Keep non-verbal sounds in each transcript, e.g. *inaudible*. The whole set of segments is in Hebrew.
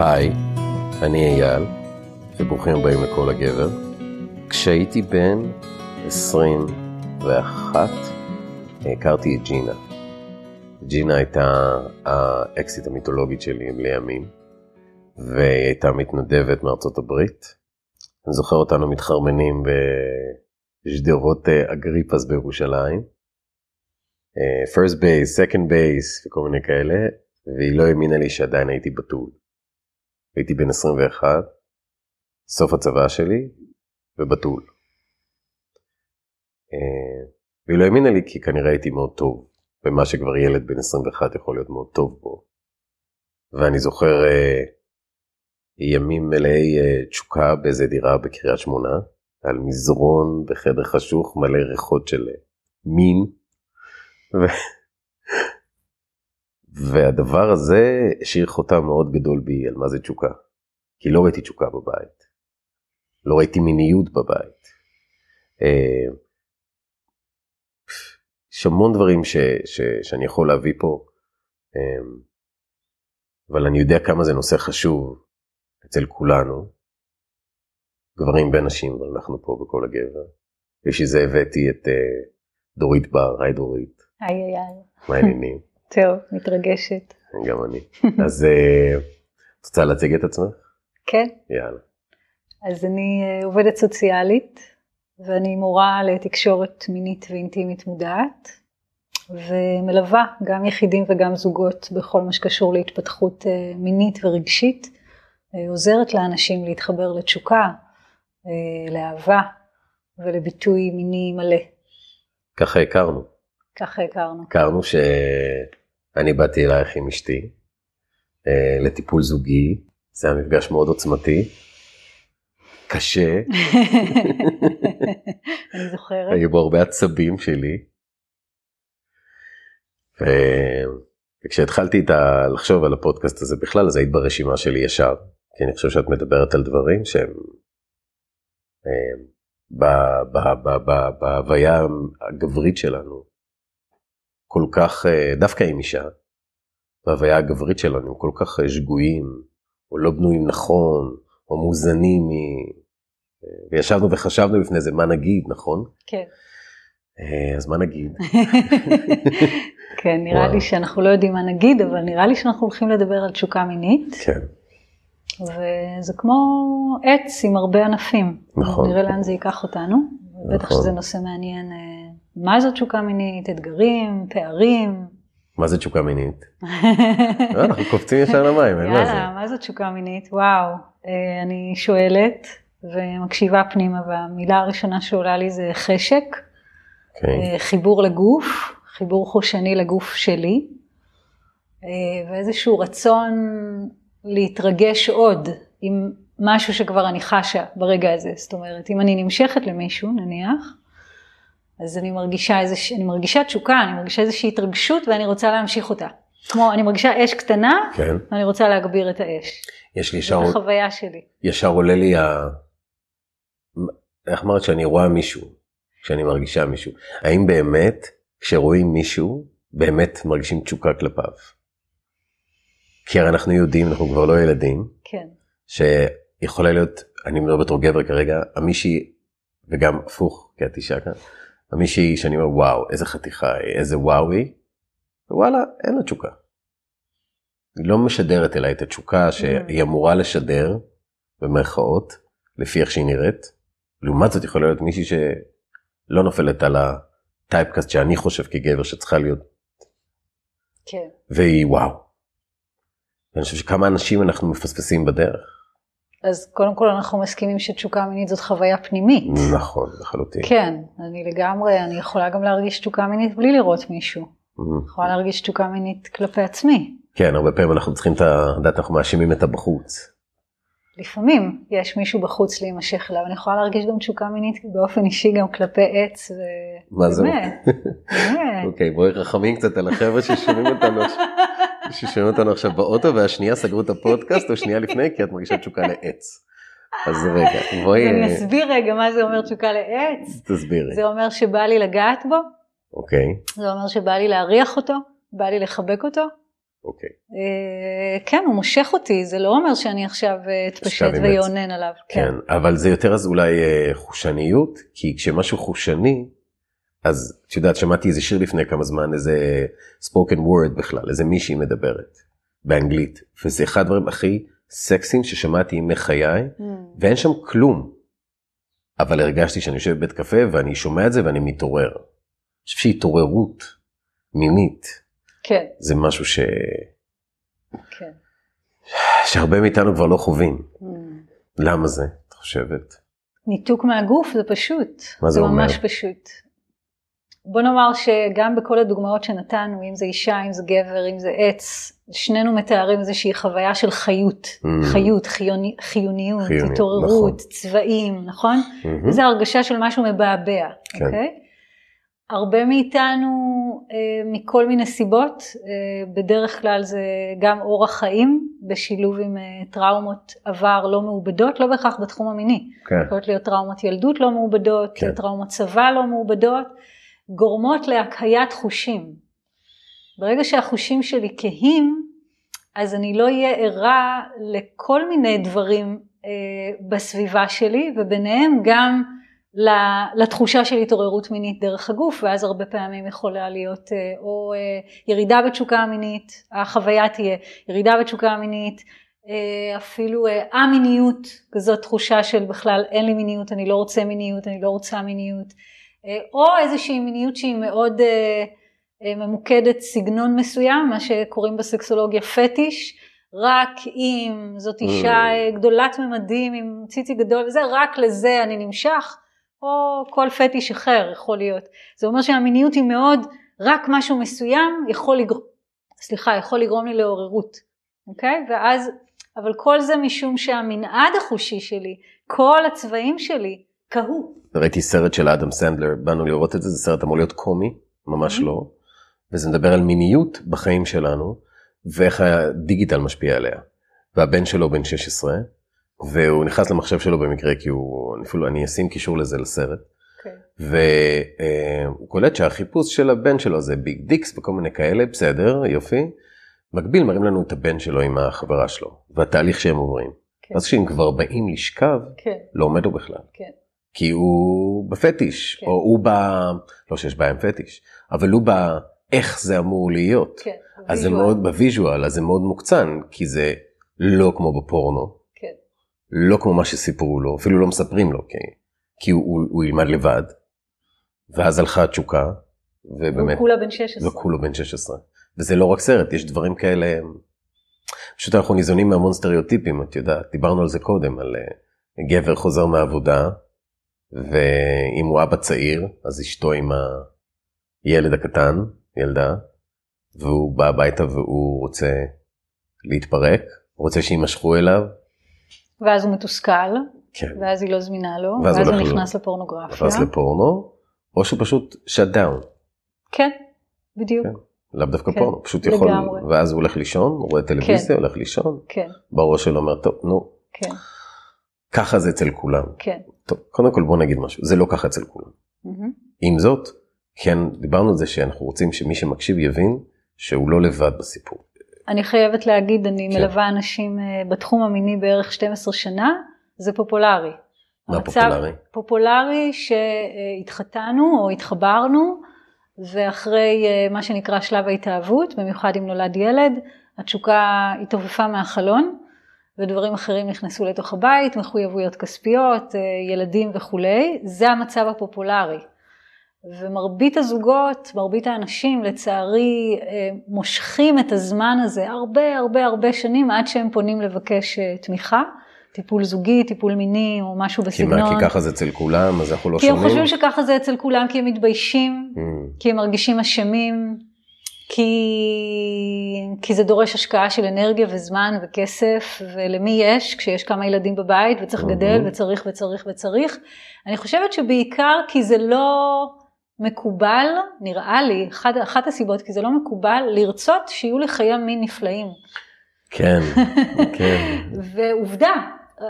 היי, אני אייל, וברוכים הבאים לכל הגבר. כשהייתי בן 21, הכרתי את ג'ינה. ג'ינה הייתה האקסיט המיתולוגית שלי לימים, והיא הייתה מתנדבת מארצות הברית. אני זוכר אותנו מתחרמנים בשדרות אה, אגריפס בירושלים. first base, second base וכל מיני כאלה, והיא לא האמינה לי שעדיין הייתי בתול. הייתי בן 21, סוף הצבא שלי, ובתול. אה, והיא לא האמינה לי כי כנראה הייתי מאוד טוב, במה שכבר ילד בן 21 יכול להיות מאוד טוב בו. ואני זוכר אה, ימים מלאי אה, תשוקה באיזה דירה בקריית שמונה, על מזרון בחדר חשוך מלא ריחות של מין. ו... והדבר הזה השאיר חותם מאוד גדול בי על מה זה תשוקה. כי לא ראיתי תשוקה בבית. לא ראיתי מיניות בבית. אה, יש המון דברים ש, ש, שאני יכול להביא פה, אה, אבל אני יודע כמה זה נושא חשוב אצל כולנו, גברים ונשים, אבל אנחנו פה בכל הגבר. בשביל זה הבאתי את uh, דורית בר, היי דורית. היי אייל. מה העניינים? *laughs* טוב, מתרגשת. גם אני. *laughs* אז אה, את רוצה להציג את עצמך? כן. יאללה. אז אני אה, עובדת סוציאלית, ואני מורה לתקשורת מינית ואינטימית מודעת, ומלווה גם יחידים וגם זוגות בכל מה שקשור להתפתחות אה, מינית ורגשית. עוזרת לאנשים להתחבר לתשוקה, לאהבה ולביטוי מיני מלא. ככה הכרנו. ככה הכרנו. הכרנו ש... אני באתי אלייך עם אשתי אה, לטיפול זוגי, זה היה מפגש מאוד עוצמתי, קשה. *laughs* אני זוכרת. היו בו הרבה עצבים שלי. ו... וכשהתחלתי איתה לחשוב על הפודקאסט הזה בכלל, אז היית ברשימה שלי ישר, כי אני חושב שאת מדברת על דברים שהם אה, בהוויה הגברית שלנו, כל כך, אה, דווקא עם אישה, בהוויה הגברית שלנו, כל כך אה, שגויים, או לא בנויים נכון, או מוזנים מ... וישבנו וחשבנו לפני זה מה נגיד, נכון? כן. אז מה נגיד? *laughs* כן, נראה וואו. לי שאנחנו לא יודעים מה נגיד, אבל נראה לי שאנחנו הולכים לדבר על תשוקה מינית. כן. וזה כמו עץ עם הרבה ענפים. נכון. נראה לאן זה ייקח אותנו. נכון. בטח שזה נושא מעניין מה זאת תשוקה מינית, אתגרים, פערים. מה זה תשוקה מינית? לא, *laughs* אנחנו קופצים ישר למים, אין מה זה. יאללה, מה זאת תשוקה מינית? וואו, אה, אני שואלת ומקשיבה פנימה, והמילה הראשונה שעולה לי זה חשק, okay. אוקיי. אה, חיבור לגוף, חיבור חושני לגוף שלי, אה, ואיזשהו רצון להתרגש עוד עם משהו שכבר אני חשה ברגע הזה. זאת אומרת, אם אני נמשכת למישהו, נניח, אז אני מרגישה איזה, אני מרגישה תשוקה, אני מרגישה איזושהי התרגשות ואני רוצה להמשיך אותה. כמו, אני מרגישה אש קטנה, כן. ואני רוצה להגביר את האש. יש לי ישר... זו החוויה שלי. ישר עולה לי ה... איך אמרת שאני רואה מישהו, כשאני מרגישה מישהו. האם באמת, כשרואים מישהו, באמת מרגישים תשוקה כלפיו? כי הרי אנחנו יודעים, אנחנו כבר לא ילדים. כן. שיכולה להיות, אני מדבר בתור גבר כרגע, המישהי, וגם הפוך, כי את אישה כאן, מישהי שאני אומר וואו איזה חתיכה היא איזה וואו היא. וואלה אין לה תשוקה. היא לא משדרת אליי את התשוקה שהיא אמורה לשדר במרכאות לפי איך שהיא נראית. לעומת זאת יכולה להיות מישהי שלא נופלת על הטייפקאסט שאני חושב כגבר שצריכה להיות. כן. והיא וואו. ואני חושב שכמה אנשים אנחנו מפספסים בדרך. אז קודם כל אנחנו מסכימים שתשוקה מינית זאת חוויה פנימית. נכון, לחלוטין. כן, אני לגמרי, אני יכולה גם להרגיש תשוקה מינית בלי לראות מישהו. יכולה להרגיש תשוקה מינית כלפי עצמי. כן, הרבה פעמים אנחנו צריכים את ה... יודעת, אנחנו מאשימים את הבחוץ. לפעמים יש מישהו בחוץ להימשך אליו, אני יכולה להרגיש גם תשוקה מינית באופן אישי גם כלפי עץ. ו... מה זה? באמת, באמת. אוקיי, בואי רחמים קצת על החבר'ה ששומעים אותנו. ששומעים אותנו עכשיו באוטו והשנייה סגרו את הפודקאסט או שנייה לפני כי את מרגישה תשוקה לעץ. אז רגע, בואי... אני אסביר רגע מה זה אומר תשוקה לעץ. תסבירי. זה אומר שבא לי לגעת בו. אוקיי. זה אומר שבא לי להריח אותו, בא לי לחבק אותו. אוקיי. אה, כן, הוא מושך אותי, זה לא אומר שאני עכשיו אה, אתפשט ויאונן עליו. כן. כן, אבל זה יותר אז אולי אה, חושניות, כי כשמשהו חושני, אז את יודעת, שמעתי איזה שיר לפני כמה זמן, איזה spoken word בכלל, איזה מישהי מדברת באנגלית, וזה אחד הדברים הכי סקסים ששמעתי ימי חיי, mm. ואין שם כלום. אבל הרגשתי שאני יושב בבית קפה ואני שומע את זה ואני מתעורר. אני חושב שהתעוררות מינית, כן. זה משהו ש... כן. שהרבה מאיתנו כבר לא חווים. Mm. למה זה, את חושבת? ניתוק מהגוף זה פשוט. מה זה, זה אומר? זה ממש פשוט. בוא נאמר שגם בכל הדוגמאות שנתנו, אם זה אישה, אם זה גבר, אם זה עץ, שנינו מתארים איזושהי חוויה של חיות, mm. חיות, חיוני, חיוניות, חיוני, התעוררות, נכון. צבעים, נכון? Mm-hmm. זו הרגשה של משהו מבעבע, כן. אוקיי? הרבה מאיתנו, אה, מכל מיני סיבות, אה, בדרך כלל זה גם אורח חיים, בשילוב עם אה, טראומות עבר לא מעובדות, לא בהכרח בתחום המיני. כן. יכולות להיות טראומות ילדות לא מעובדות, כן. טראומות צבא לא מעובדות. גורמות להקהיית חושים. ברגע שהחושים שלי כהים, אז אני לא אהיה ערה לכל מיני דברים בסביבה שלי, וביניהם גם לתחושה של התעוררות מינית דרך הגוף, ואז הרבה פעמים יכולה להיות אה, או אה, ירידה בתשוקה המינית, החוויה תהיה ירידה בתשוקה המינית, אה, אפילו א-מיניות, כזאת תחושה של בכלל אין לי מיניות, אני לא רוצה מיניות, אני לא רוצה מיניות. או איזושהי מיניות שהיא מאוד ממוקדת סגנון מסוים, מה שקוראים בסקסולוגיה פטיש, רק אם זאת אישה גדולת ממדים עם ציצי גדול וזה, רק לזה אני נמשך, או כל פטיש אחר יכול להיות. זה אומר שהמיניות היא מאוד, רק משהו מסוים יכול לגרום, סליחה, יכול לגרום לי לעוררות, אוקיי? ואז, אבל כל זה משום שהמנעד החושי שלי, כל הצבעים שלי, קהו. ראיתי סרט של אדם סנדלר, באנו לראות את זה, זה סרט אמור להיות קומי, ממש mm-hmm. לא, וזה מדבר על מיניות בחיים שלנו, ואיך הדיגיטל משפיע עליה. והבן שלו בן 16, והוא נכנס למחשב שלו במקרה, כי הוא, אפילו אני אשים קישור לזה לסרט. Okay. אוקיי. והוא קולט שהחיפוש של הבן שלו זה big dicks וכל מיני כאלה, בסדר, יופי. מקביל מראים לנו את הבן שלו עם החברה שלו, והתהליך שהם עוברים. כן. אז כשהם כבר באים לשכב, כן. לא עומד לו בכלל. כן. כי הוא בפטיש, כן. או הוא ב... לא שיש בעיה עם פטיש, אבל הוא ב... איך זה אמור להיות. כן, אז זה מאוד ב visual, אז זה מאוד מוקצן, כי זה לא כמו בפורנו. לא כמו מה שסיפרו לו, אפילו לא מספרים לו, כי, כי הוא, הוא, הוא ילמד לבד. ואז הלכה התשוקה, ובאמת... וכולה בן 16. וכולה בן 16. וזה לא רק סרט, יש דברים כאלה... פשוט אנחנו ניזונים מהמון סטריאוטיפים, את יודעת, דיברנו על זה קודם, על uh, גבר חוזר מהעבודה, ואם הוא אבא צעיר, אז אשתו עם הילד הקטן, ילדה, והוא בא הביתה והוא רוצה להתפרק, רוצה שימשכו אליו. ואז הוא מתוסכל, כן. ואז היא לא זמינה לו, ואז, ואז הוא נכנס לו, לפורנוגרפיה. נכנס לפורנו, או שהוא פשוט shut down. כן, בדיוק. כן. לאו דווקא כן, פורנו, פשוט יכול, לגמרי. ואז הוא הולך לישון, הוא רואה טלוויזיה, כן. הולך לישון, כן. בראש שלו אומר, טוב, נו, כן. ככה זה אצל כולם. כן. טוב, קודם כל בוא נגיד משהו, זה לא ככה אצל כולם. Mm-hmm. עם זאת, כן, דיברנו על זה שאנחנו רוצים שמי שמקשיב יבין שהוא לא לבד בסיפור. אני חייבת להגיד, אני כן. מלווה אנשים אה, בתחום המיני בערך 12 שנה, זה פופולרי. מה פופולרי? פופולרי שהתחתנו או התחברנו, ואחרי אה, מה שנקרא שלב ההתאהבות, במיוחד אם נולד ילד, התשוקה התעופפה מהחלון. ודברים אחרים נכנסו לתוך הבית, מחויבויות כספיות, אה, ילדים וכולי, זה המצב הפופולרי. ומרבית הזוגות, מרבית האנשים לצערי אה, מושכים את הזמן הזה הרבה הרבה הרבה שנים עד שהם פונים לבקש אה, תמיכה. טיפול זוגי, טיפול מיני או משהו בסגנון. כי מה, כי ככה זה אצל כולם, אז אנחנו לא שומעים? כי הם חושבים שככה זה אצל כולם, כי הם מתביישים, mm. כי הם מרגישים אשמים, כי, כי זה דורש השקעה של אנרגיה וזמן וכסף, ולמי יש כשיש כמה ילדים בבית וצריך גדל וצריך וצריך וצריך. אני חושבת שבעיקר כי זה לא מקובל, נראה לי, אחת, אחת הסיבות, כי זה לא מקובל לרצות שיהיו לי חיי מין נפלאים. כן, *laughs* כן. ועובדה,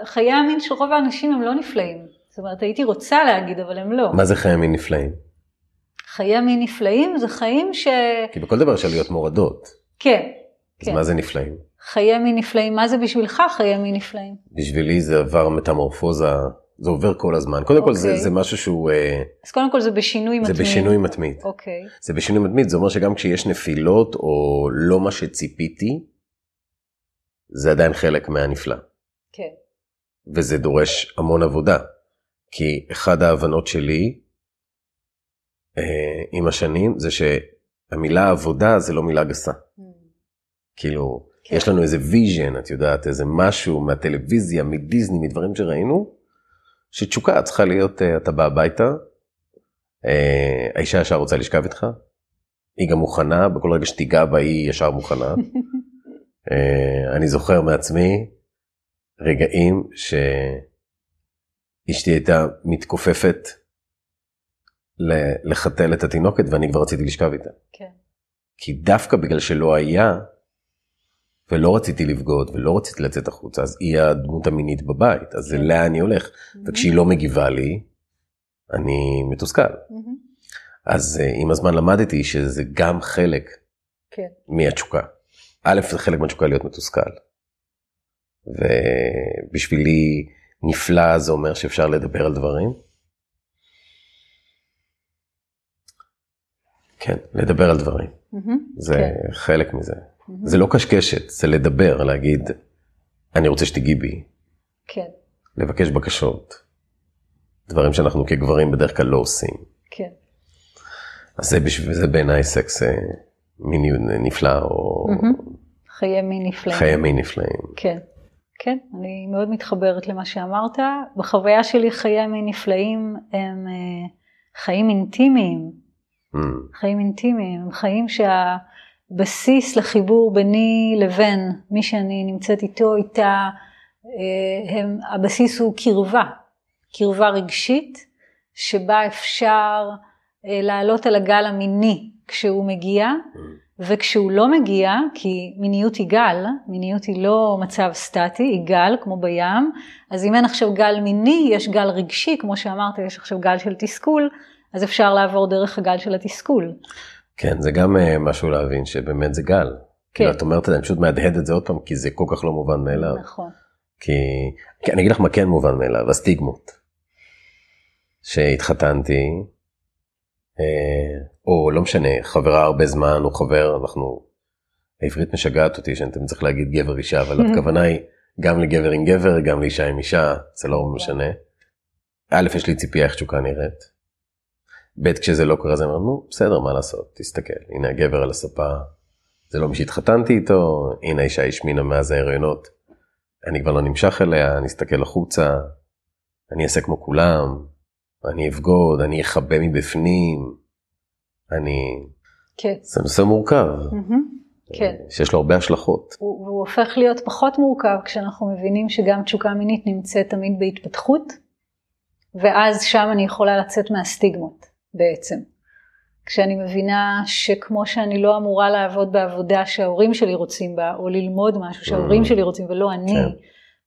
חיי המין של רוב האנשים הם לא נפלאים. זאת אומרת, הייתי רוצה להגיד, אבל הם לא. מה זה חיי מין נפלאים? חיי מין נפלאים זה חיים ש... כי בכל דבר יש עליות מורדות. כן. אז כן. מה זה נפלאים? חיי מין נפלאים, מה זה בשבילך חיי מין נפלאים? בשבילי זה עבר מטמורפוזה, זה עובר כל הזמן. קודם כל זה, אוקיי. זה משהו שהוא, אה, אז קודם כל זה בשינוי זה מתמיד. בשינוי מתמיד. אוקיי. זה בשינוי מתמיד, זה אומר שגם כשיש נפילות או לא מה שציפיתי, זה עדיין חלק מהנפלא. כן. וזה דורש המון עבודה. כי אחד ההבנות שלי אה, עם השנים זה שהמילה עבודה זה לא מילה גסה. כאילו, כן. יש לנו איזה vision, את יודעת, איזה משהו מהטלוויזיה, מדיסני, מדברים שראינו, שתשוקה צריכה להיות, אה, אתה בא הביתה, אה, האישה ישר רוצה לשכב איתך, היא גם מוכנה, בכל רגע שתיגע בה היא ישר מוכנה. *laughs* אה, אני זוכר מעצמי רגעים שאשתי הייתה מתכופפת לחתל את התינוקת ואני כבר רציתי לשכב איתה. כן. כי דווקא בגלל שלא היה, ולא רציתי לבגוד ולא רציתי לצאת החוצה, אז היא הדמות המינית בבית, אז כן. לאן אני הולך. וכשהיא לא מגיבה לי, אני מתוסכל. מהמם. אז אה, עם הזמן למדתי שזה גם חלק כן. מהתשוקה. א', זה חלק מהתשוקה להיות מתוסכל. ובשבילי נפלא זה אומר שאפשר לדבר על דברים. כן, לדבר על דברים. מהמם. זה כן. חלק מזה. זה לא קשקשת, זה לדבר, להגיד, אני רוצה שתיגעי בי, כן. לבקש בקשות. דברים שאנחנו כגברים בדרך כלל לא עושים. כן. אז זה, בשביל, זה בעיניי סקס אה, מיני נפלא, או. חיי מין נפלאים. חיי מין נפלאים. כן, כן, אני מאוד מתחברת למה שאמרת. בחוויה שלי חיי מין נפלאים הם אה, חיים אינטימיים, Mm, חיים אינטימיים, הם חיים שהבסיס לחיבור ביני לבין מי שאני נמצאת איתו, איתה, אה, הם, הבסיס הוא קרבה, קרבה רגשית, שבה אפשר אה, לעלות על הגל המיני כשהוא מגיע, mm, וכשהוא לא מגיע, כי מיניות היא גל, מיניות היא לא מצב סטטי, היא גל כמו בים, אז אם אין עכשיו גל מיני, יש גל רגשי, כמו שאמרת, יש עכשיו גל של תסכול, אז אפשר לעבור דרך הגל של התסכול. כן, זה גם אה, משהו להבין שבאמת זה גל. כאילו, את אומרת, אני פשוט מהדהד את זה עוד פעם, כי זה כל כך לא מובן מאליו. נכון. כי, כי אני אגיד לך מה כן מובן מאליו, הסטיגמות. שהתחתנתי, אה, או לא משנה, חברה הרבה זמן, או חבר, אנחנו, העברית משגעת אותי שאני תמיד צריך להגיד גבר אישה, אבל *laughs* הכוונה היא גם לגבר עם גבר, גם לאישה עם אישה, זה לא משנה. א', יש לי ציפייה איך תשוקה נראית. ב', כשזה לא קורה, אז אומר, נו, בסדר, מה לעשות, תסתכל, הנה הגבר על הספה, זה לא מי שהתחתנתי איתו, הנה האישה השמינה מאז ההריונות, אני כבר לא נמשך אליה, אני אסתכל החוצה, אני אעשה כמו כולם, אני אבגוד, אני אכבה מבפנים, אני... כן. זה נושא מורכב, מהמם. כן. שיש לו הרבה השלכות. הוא, והוא הופך להיות פחות מורכב כשאנחנו מבינים שגם תשוקה מינית נמצאת תמיד בהתפתחות, ואז שם אני יכולה לצאת מהסטיגמות בעצם. כשאני מבינה שכמו שאני לא אמורה לעבוד בעבודה שההורים שלי רוצים בה, או ללמוד משהו שההורים Mm. שלי רוצים ולא אני, כן.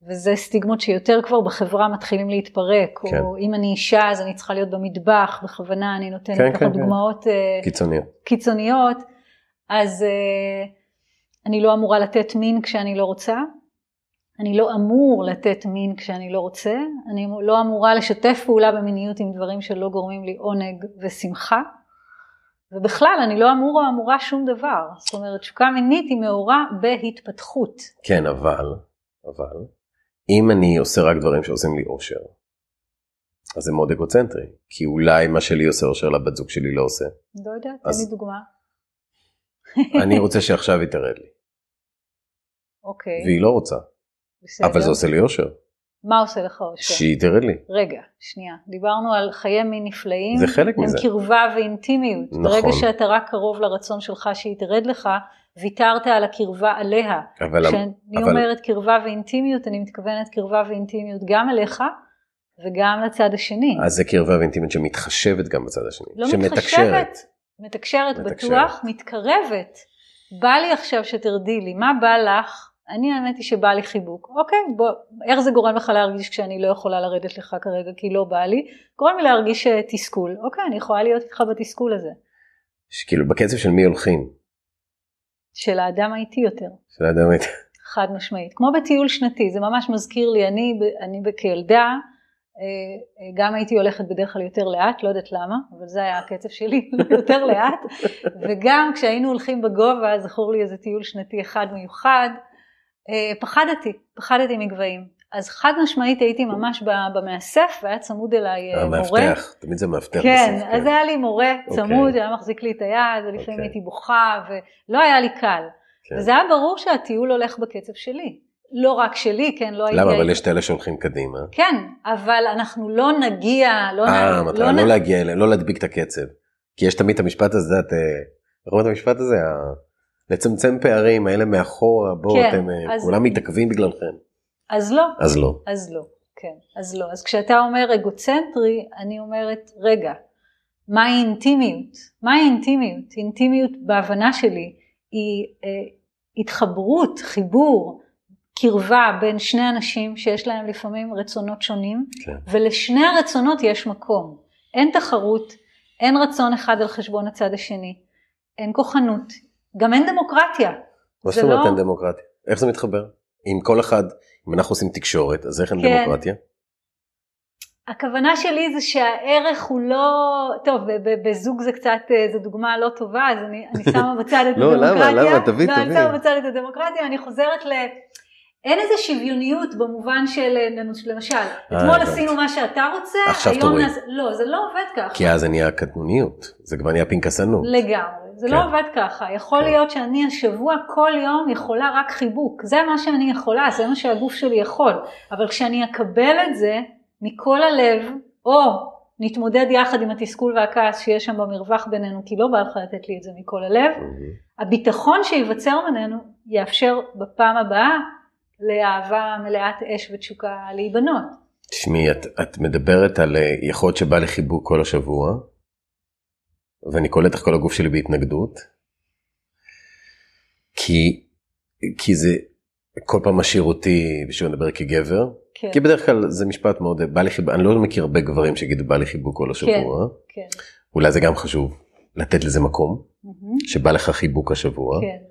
וזה סטיגמות שיותר כבר בחברה מתחילים להתפרק, כן. או אם אני אישה אז אני צריכה להיות במטבח, בכוונה אני נותנת כן, ככה כן, כן. דוגמאות אה, קיצוניות. קיצוניות, אז אה, אני לא אמורה לתת מין כשאני לא רוצה, אני לא אמור לתת מין כשאני לא רוצה, אני לא אמורה לשתף פעולה במיניות עם דברים שלא גורמים לי עונג ושמחה, ובכלל אני לא אמור או אמורה שום דבר, זאת אומרת תשוקה מינית היא מאורה בהתפתחות. כן, אבל, אבל, אם אני עושה רק דברים שעושים לי אושר, אז זה מאוד אגוצנטרי, כי אולי מה שלי עושה אושר לבת זוג שלי לא עושה. לא יודעת, תן אז- לי דוגמה. אני רוצה שעכשיו היא תרד לי, אוקיי, והיא לא רוצה, בסדר. אבל זה עושה לי אושר, מה עושה לך אושר? שהיא תרד לי. רגע, שנייה, דיברנו על חיי מין נפלאים, זה חלק מזה. הם קרבה ואינטימיות. נכון. ברגע שאתה רק קרוב לרצון שלך שהיא תרד לך, ויתרת על הקרבה עליה. אבל, כשאני אבל- אומרת קרבה ואינטימיות, אני מתכוונת קרבה ואינטימיות גם אליך וגם לצד השני. אז זה קרבה ואינטימית שמתחשבת גם בצד השני, לא שמתקשרת. מתחשבת, מתקשרת מתקשרת. בטוח, מתקרבת. בא לי עכשיו שתרדי לי, מה בא לך אני האמת היא שבא לי חיבוק. אוקיי, בוא, איך זה גורם לך להרגיש כשאני לא יכולה לרדת לך כרגע כי לא בא לי? גורם לי להרגיש אה, תסכול. אוקיי, אני יכולה להיות איתך בתסכול הזה. שכאילו בקצב של מי הולכים? של האדם האיטי יותר. של האדם האיטי. חד משמעית. כמו בטיול שנתי, זה ממש מזכיר לי, אני, אני כילדה, אה, גם הייתי הולכת בדרך כלל יותר לאט, לא יודעת למה, אבל זה היה הקצב שלי, *laughs* יותר לאט, וגם כשהיינו הולכים בגובה, זכור לי איזה טיול שנתי אחד מיוחד, אה, פחדתי, פחדתי מגבהים. אז חד משמעית הייתי ממש במאסף והיה צמוד אליי אה, מורה. המאבטח, תמיד זה מאבטח כן, בסוף. כן, אז היה לי מורה צמוד, okay. אוקיי. היה מחזיק לי את היד, ולפעמים okay. אוקיי. הייתי בוכה, ולא היה לי קל. כן. וזה היה ברור שהטיול הולך בקצב שלי. לא רק שלי, כן, לא הייתי... למה? אבל יש את אלה שהולכים קדימה. כן, אבל אנחנו לא נגיע, לא נגיע... אה, המטרה לא, לא להגיע אליהם, לא להדביק את הקצב. כי יש תמיד את המשפט הזה, את... איך אומרים את המשפט הזה? לצמצם פערים, האלה מאחורה, בואו, כן, אתם אה, אז... כולם מתעכבים בגללכם. אז לא. אז לא. אז לא, כן, אז לא. אז כשאתה אומר אגוצנטרי, אני אומרת, רגע, מהי אינטימיות? מהי אינטימיות? אינטימיות בהבנה שלי היא אה, התחברות, חיבור, קרבה בין שני אנשים שיש להם לפעמים רצונות שונים, כן. ולשני הרצונות יש מקום. אין תחרות, אין רצון אחד על חשבון הצד השני, אין כוחנות, גם אין דמוקרטיה. מה זאת אומרת לא... אין דמוקרטיה? איך זה מתחבר? אם כל אחד, אם אנחנו עושים תקשורת, אז איך אין כן. דמוקרטיה? הכוונה שלי זה שהערך הוא לא, טוב בזוג זה קצת, אה, זו דוגמה לא טובה אז אני, אני שמה בצד את לא, *laughs* הדמוקרטיה, לא למה למה תביא תביא, לא, אני שמה בצד את הדמוקרטיה, אני חוזרת ל... אין איזה שוויוניות במובן של למשל, אה, אתמול עשינו מה שאתה רוצה, עכשיו תורי. לא זה לא עובד ככה. כי אז זה נהיה קטנוניות, זה כבר נהיה פנקסנות. לגמרי, זה לא כן. עובד ככה, יכול כן. להיות שאני השבוע כל יום יכולה רק חיבוק, זה מה שאני יכולה, זה מה שהגוף שלי יכול, אבל כשאני אקבל את זה מכל הלב, או נתמודד יחד עם התסכול והכעס שיש שם במרווח בינינו, כי לא בא לך לתת לי את זה מכל הלב. הביטחון שייווצר בינינו יאפשר בפעם הבאה לאהבה מלאת אש ותשוקה להיבנות. תשמעי, את, את מדברת על אה, יכולת שבא לחיבוק כל השבוע, ואני קולט איך כל הגוף שלי בהתנגדות, כי, כי זה כל פעם משאיר אותי, בשביל לדבר כגבר, כן. כי בדרך כלל זה משפט מאוד, בא לי חיבוק, אני לא מכיר הרבה גברים שיגידו בא לי חיבוק כל השבוע, כן, כן. אולי זה גם חשוב, לתת לזה מקום, mm-hmm. שבא לך חיבוק השבוע. כן.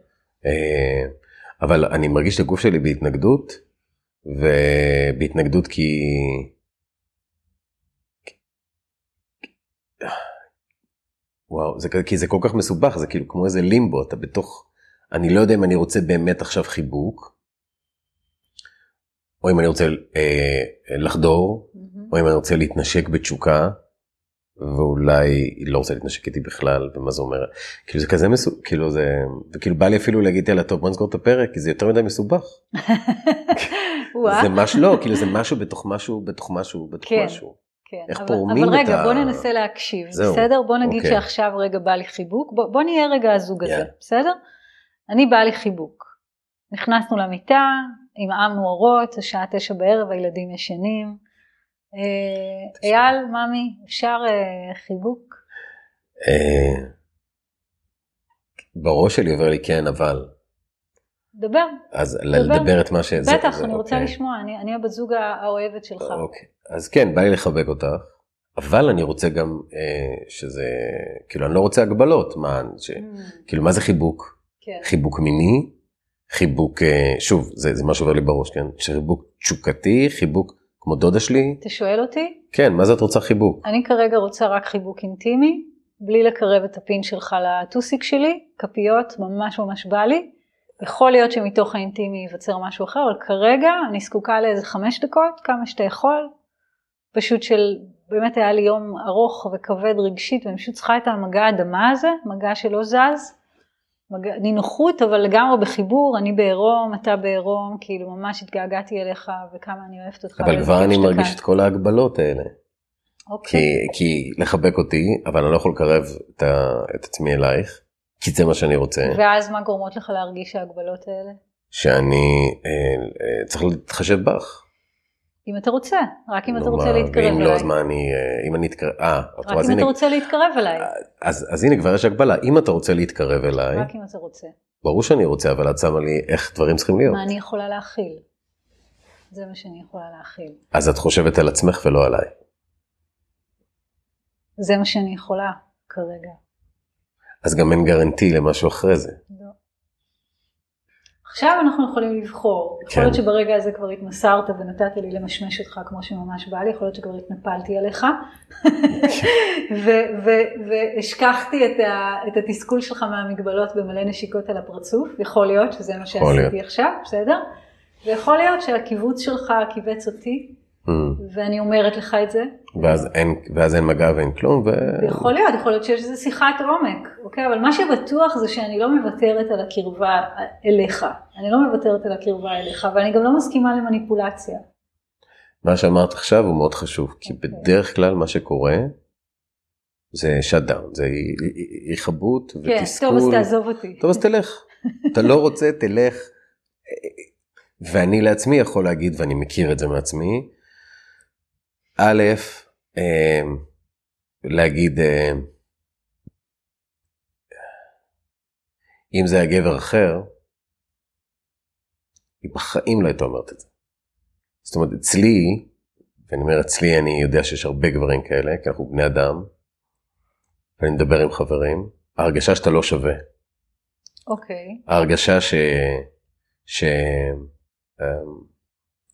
אה, אבל אני מרגיש את הגוף שלי בהתנגדות, ובהתנגדות כי... וואו, זה, כי זה כל כך מסובך, זה כאילו כמו איזה לימבו, אתה בתוך... אני לא יודע אם אני רוצה באמת עכשיו חיבוק, או אם אני רוצה אה, לחדור, mm-hmm. או אם אני רוצה להתנשק בתשוקה, ואולי היא לא רוצה להתנשק איתי בכלל ומה זה אומר כאילו זה כזה מסובך כאילו זה וכאילו בא לי אפילו להגיד יאללה טוב בוא נסגור את הפרק כי זה יותר מדי מסובך. *laughs* זה משהו לא כאילו זה משהו בתוך משהו בתוך משהו בתוך כן, משהו. כן, איך אבל, פורמים אבל רגע ה... בוא ננסה להקשיב זהו, בסדר בוא נגיד אוקיי. שעכשיו רגע בא לי חיבוק בוא, בוא נהיה רגע הזוג הזה yeah. בסדר אני בא לי חיבוק נכנסנו למיטה עמעמנו אורות השעה תשע בערב הילדים ישנים. אה, אייל, ממי, אפשר אה, חיבוק? אה, בראש שלי עובר לי כן, אבל... דבר. אז לדבר את מה ש... בטח, אני רוצה אוקיי. לשמוע, אני הבת זוג האוהבת שלך. אוקיי, אז כן, בא לי לחבק אותך, אבל אני רוצה גם שזה, כאילו, אני לא רוצה הגבלות, מה, mm. כאילו, מה זה חיבוק? כן. חיבוק מיני, חיבוק, שוב, זה מה שעובר לי בראש, כן? חיבוק תשוקתי, חיבוק כמו דודה שלי. אתה שואל אותי? כן, מה זה את רוצה חיבוק? אני כרגע רוצה רק חיבוק אינטימי, בלי לקרב את הפין שלך לטוסיק שלי, כפיות, ממש ממש בא לי. יכול להיות שמתוך האינטימי ייווצר משהו אחר, אבל כרגע אני זקוקה לאיזה חמש דקות, כמה שאתה יכול. פשוט של, באמת היה לי יום ארוך וכבד רגשית, ואני פשוט צריכה את המגע האדמה הזה, מגע שלא זז. נינוחות אבל לגמרי בחיבור, אני בעירום, אתה בעירום, כאילו ממש התגעגעתי אליך וכמה אני אוהבת אותך. אבל כבר אני מרגיש כאן. את כל ההגבלות האלה. אוקיי. כי, כי לחבק אותי, אבל אני לא יכול לקרב את, ה, את עצמי אלייך, כי זה מה שאני רוצה. ואז מה גורמות לך להרגיש ההגבלות האלה? שאני אה, אה, צריך להתחשב בך. אם אתה רוצה, רק אם אתה רוצה להתקרב אליי. ואם לא, אז מה אני, אה, אם אני אתקרב, אה, רק אם אתה רוצה להתקרב אליי. אז, אז הנה כבר יש הגבלה, אם אתה רוצה להתקרב אליי, רק אם אתה רוצה. ברור שאני רוצה, אבל את שמה לי איך דברים צריכים להיות. מה אני יכולה להכיל? זה מה שאני יכולה להכיל. אז את חושבת על עצמך ולא עליי. זה מה שאני יכולה כרגע. אז גם אין גרנטי למשהו אחרי זה. עכשיו אנחנו יכולים לבחור, כן. יכול להיות שברגע הזה כבר התמסרת ונתת לי למשמש אותך כמו שממש בא לי, יכול להיות שכבר התנפלתי עליך והשכחתי את, את התסכול שלך מהמגבלות במלא נשיקות על הפרצוף, יכול להיות שזה מה שעשיתי עכשיו, בסדר? ויכול להיות שהקיבוץ שלך קיבץ אותי. ואני אומרת לך את זה. ואז אין, ואז אין מגע ואין כלום. ו... יכול להיות, יכול להיות שיש איזה שיחת עומק, אוקיי? אבל מה שבטוח זה שאני לא מוותרת על הקרבה אליך. אני לא מוותרת על הקרבה אליך, ואני גם לא מסכימה למניפולציה. מה שאמרת עכשיו הוא מאוד חשוב, כי okay. אוקיי. בדרך כלל מה שקורה זה שאט דאון, זה היכבות ותסכול. כן, טוב אז תעזוב אותי. טוב אז תלך. אתה לא רוצה, תלך. ואני לעצמי יכול להגיד, ואני מכיר את זה מעצמי, א', אה, להגיד, אה, אם זה היה גבר אחר, היא בחיים לא הייתה אומרת את זה. זאת אומרת, אצלי, ואני אומר אצלי, אני יודע שיש הרבה גברים כאלה, כי אנחנו בני אדם, ואני מדבר עם חברים, ההרגשה שאתה לא שווה. אוקיי. Okay. ההרגשה ש... ש...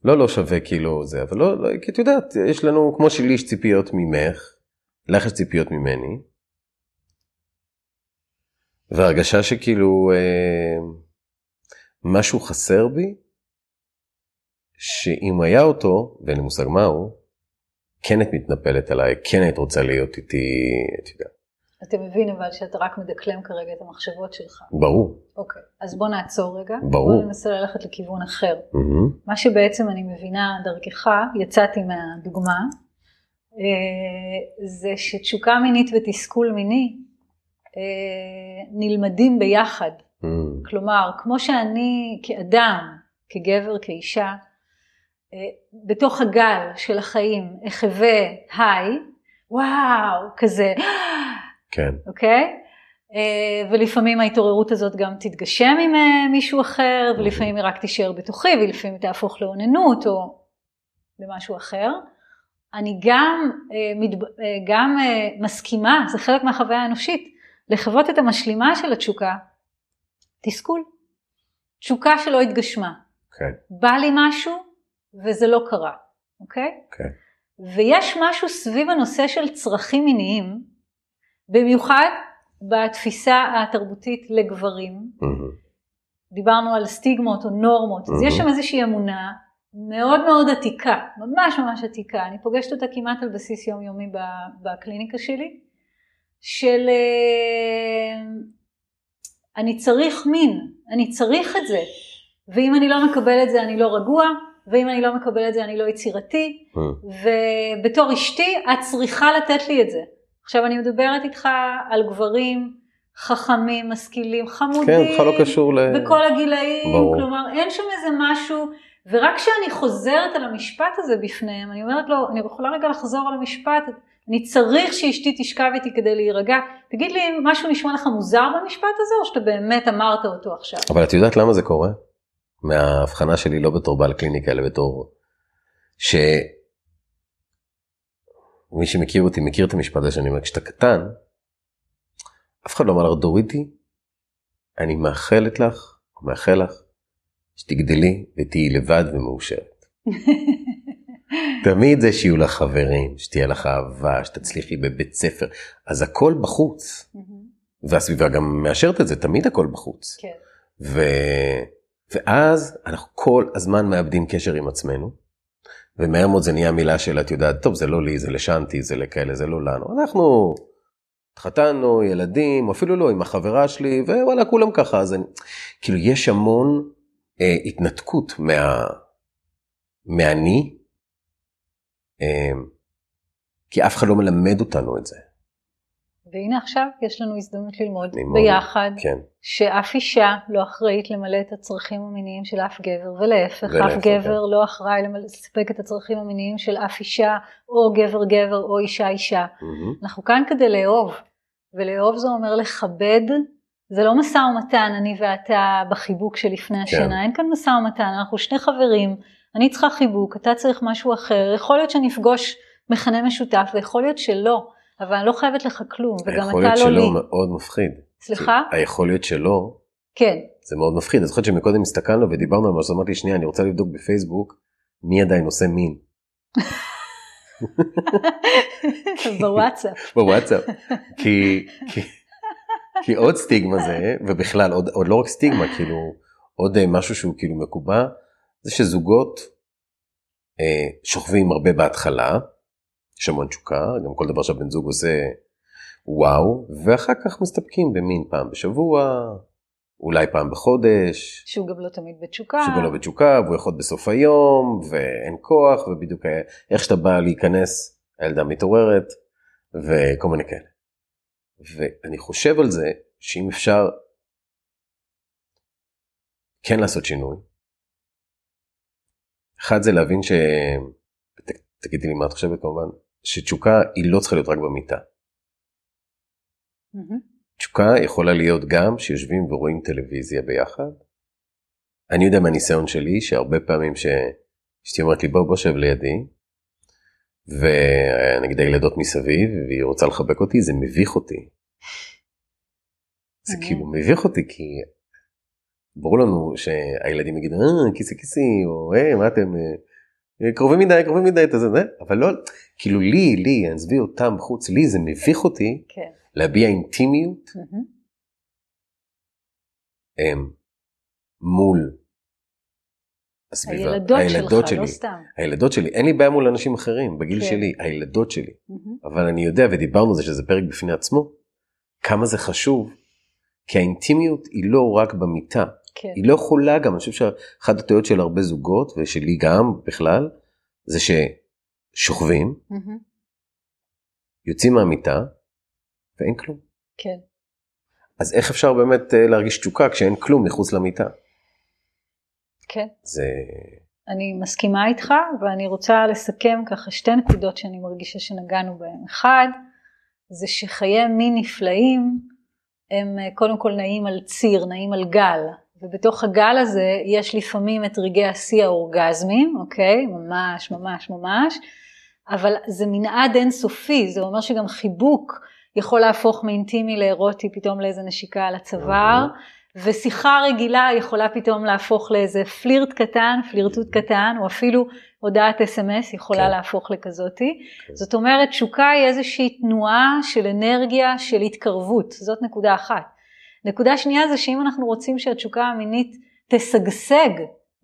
לא לא שווה כאילו זה, אבל לא, לא כי את יודעת, יש לנו, כמו שלי יש ציפיות ממך, לך יש ציפיות ממני, והרגשה שכאילו אה, משהו חסר בי, שאם היה אותו, ואין לי מושג מהו, כן את מתנפלת עליי, כן היית רוצה להיות איתי, את יודעת. אתה מבין אבל שאתה רק מדקלם כרגע את המחשבות שלך. ברור. אוקיי, אז בוא נעצור רגע. ברור. בוא ננסה ללכת לכיוון אחר. Mm-hmm. מה שבעצם אני מבינה דרכך, יצאתי מהדוגמה, אה, זה שתשוקה מינית ותסכול מיני אה, נלמדים ביחד. Mm-hmm. כלומר, כמו שאני כאדם, כגבר, כאישה, אה, בתוך הגל של החיים אחווה היי, וואו, כזה, כן. אוקיי? אה, ולפעמים ההתעוררות הזאת גם תתגשם עם אה, מישהו אחר, ולפעמים היא רק תישאר בתוכי, ולפעמים היא תהפוך לאוננות או למשהו אחר. אני גם, אה, גם מסכימה, זה חלק מהחוויה האנושית, לחוות את המשלימה של התשוקה, תסכול. תשוקה שלא התגשמה. כן. בא לי משהו וזה לא קרה, אוקיי? כן. ויש משהו סביב הנושא של צרכים מיניים, במיוחד בתפיסה התרבותית לגברים. דיברנו על סטיגמות או נורמות. אז יש שם איזושהי אמונה מאוד מאוד עתיקה, ממש ממש עתיקה, אני פוגשת אותה כמעט על בסיס יומיומי בקליניקה שלי, של אה, אני צריך מין, אני צריך את זה, ואם אני לא מקבל את זה אני לא רגוע, ואם אני לא מקבל את זה אני לא יצירתי. ובתור אשתי את צריכה לתת לי את זה. עכשיו אני מדברת איתך על גברים חכמים, משכילים, חמודים, כן, בכלל לא קשור ל... בכל הגילאים, ברור. כלומר אין שם איזה משהו, ורק כשאני חוזרת על המשפט הזה בפניהם, אני אומרת לו, אני יכולה רגע לחזור על המשפט, אני צריך שאשתי תשכב איתי כדי להירגע, תגיד לי אם משהו נשמע לך מוזר במשפט הזה, או שאתה באמת אמרת אותו עכשיו. אבל את יודעת למה זה קורה? מההבחנה שלי לא בתור בעל קליניקה, אלא בתור... ש... מי שמכיר אותי מכיר את המשפט הזה שאני אומר, כשאתה קטן, אף אחד לא אמר לך דורידי, אני מאחלת לך, מאחל לך, שתגדלי ותהיי לבד ומאושרת. *laughs* תמיד זה שיהיו לך חברים, שתהיה לך אהבה, שתצליחי בבית ספר, אז הכל בחוץ. והסביבה גם מאשרת את זה, תמיד הכל בחוץ. כן. ו... ואז אנחנו כל הזמן מאבדים קשר עם עצמנו. ומהר מאוד זה נהיה מילה של, את יודעת, טוב, זה לא לי, זה לשנתי, זה לכאלה, זה לא לנו. אנחנו התחתנו, ילדים, אפילו לא, עם החברה שלי, ווואלה, כולם ככה. אז אני, כאילו, יש המון אה, התנתקות מה... מהני, אה, כי אף אחד לא מלמד אותנו את זה. והנה עכשיו יש לנו הזדמנות ללמוד ביחד, כן. שאף אישה לא אחראית למלא את הצרכים המיניים של אף גבר, ולהפך, אף כן. גבר כן. לא אחראי לספק את הצרכים המיניים של אף אישה, או גבר גבר, או אישה אישה. Mm-hmm. אנחנו כאן כדי לאהוב, ולאהוב זה אומר לכבד, זה לא משא ומתן, אני ואתה בחיבוק שלפני השינה, כן. אין כאן משא ומתן, אנחנו שני חברים, אני צריכה חיבוק, אתה צריך משהו אחר, יכול להיות שנפגוש מכנה משותף, ויכול להיות שלא, אבל אני לא חייבת לך כלום, וגם אתה לא לי. יכול להיות שלא מאוד מפחיד. סליחה? היכול להיות שלא. כן. זה מאוד מפחיד, אני זוכרת שמקודם הסתכלנו ודיברנו על מה שאמרתי, שנייה, אני רוצה לבדוק בפייסבוק מי עדיין עושה מין. *laughs* בוואטסאפ. *laughs* בוואטסאפ. כי, כי, כי עוד סטיגמה זה, ובכלל עוד, עוד לא רק סטיגמה, כאילו עוד אה, משהו שהוא כאילו מקובע, זה שזוגות אה, שוכבים הרבה בהתחלה, יש המון תשוקה, גם כל דבר שהבן זוג עושה וואו, ואחר כך מסתפקים במין פעם בשבוע, אולי פעם בחודש. שהוא גם לא תמיד בתשוקה. שהוא גם לא בתשוקה, והוא יכול בסוף היום, ואין כוח, ובדיוק איך שאתה בא להיכנס, הילדה מתעוררת, וכל מיני כאלה. ואני חושב על זה, שאם אפשר כן לעשות שינוי, אחד זה להבין ש... תגידי לי מה את חושבת כמובן, שתשוקה היא לא צריכה להיות רק במיטה. תשוקה יכולה להיות גם שיושבים ורואים טלוויזיה ביחד. אני יודע מהניסיון שלי שהרבה פעמים שאשתי אומרת לי בוא בוא שב לידי, ונגיד הילדות מסביב והיא רוצה לחבק אותי זה מביך אותי. זה כאילו מביך אותי כי ברור לנו שהילדים יגידו אה כיסי כיסי או אה מה אתם אה, קרובים מדי קרובים מדי את זה אבל לא כאילו לי לי עזבי אותם בחוץ לי זה מביך אותי. כן. להביע אינטימיות mm-hmm. הם, מול הסביבה, הילדות, הילדות שלך, שלי, לא סתם. הילדות שלי, אין לי בעיה מול אנשים אחרים בגיל כן. שלי, הילדות שלי, mm-hmm. אבל אני יודע ודיברנו על זה שזה פרק בפני עצמו, כמה זה חשוב, כי האינטימיות היא לא רק במיטה, כן. היא לא יכולה גם, אני חושב שאחת הטעויות של הרבה זוגות ושלי גם בכלל, זה ששוכבים, mm-hmm. יוצאים מהמיטה, ואין כלום. כן. אז איך אפשר באמת אה, להרגיש תשוקה כשאין כלום מחוץ למיטה? כן. זה... אני מסכימה איתך, ואני רוצה לסכם ככה שתי נקודות שאני מרגישה שנגענו בהן. אחד, זה שחיי מין נפלאים הם אה, קודם כל נעים על ציר, נעים על גל, ובתוך הגל הזה יש לפעמים את רגעי השיא האורגזמיים, אוקיי? ממש, ממש, ממש, אבל זה מנעד אינסופי, זה אומר שגם חיבוק יכול להפוך מאינטימי לאירוטי פתאום לאיזה נשיקה על הצוואר, ושיחה רגילה יכולה פתאום להפוך לאיזה פלירט קטן, פלירטוט קטן, או אפילו הודעת אס.אם.אס יכולה כן. להפוך לכזאתי. כן. זאת אומרת, תשוקה היא איזושהי תנועה של אנרגיה של התקרבות, זאת נקודה אחת. נקודה שנייה זה שאם אנחנו רוצים שהתשוקה המינית תשגשג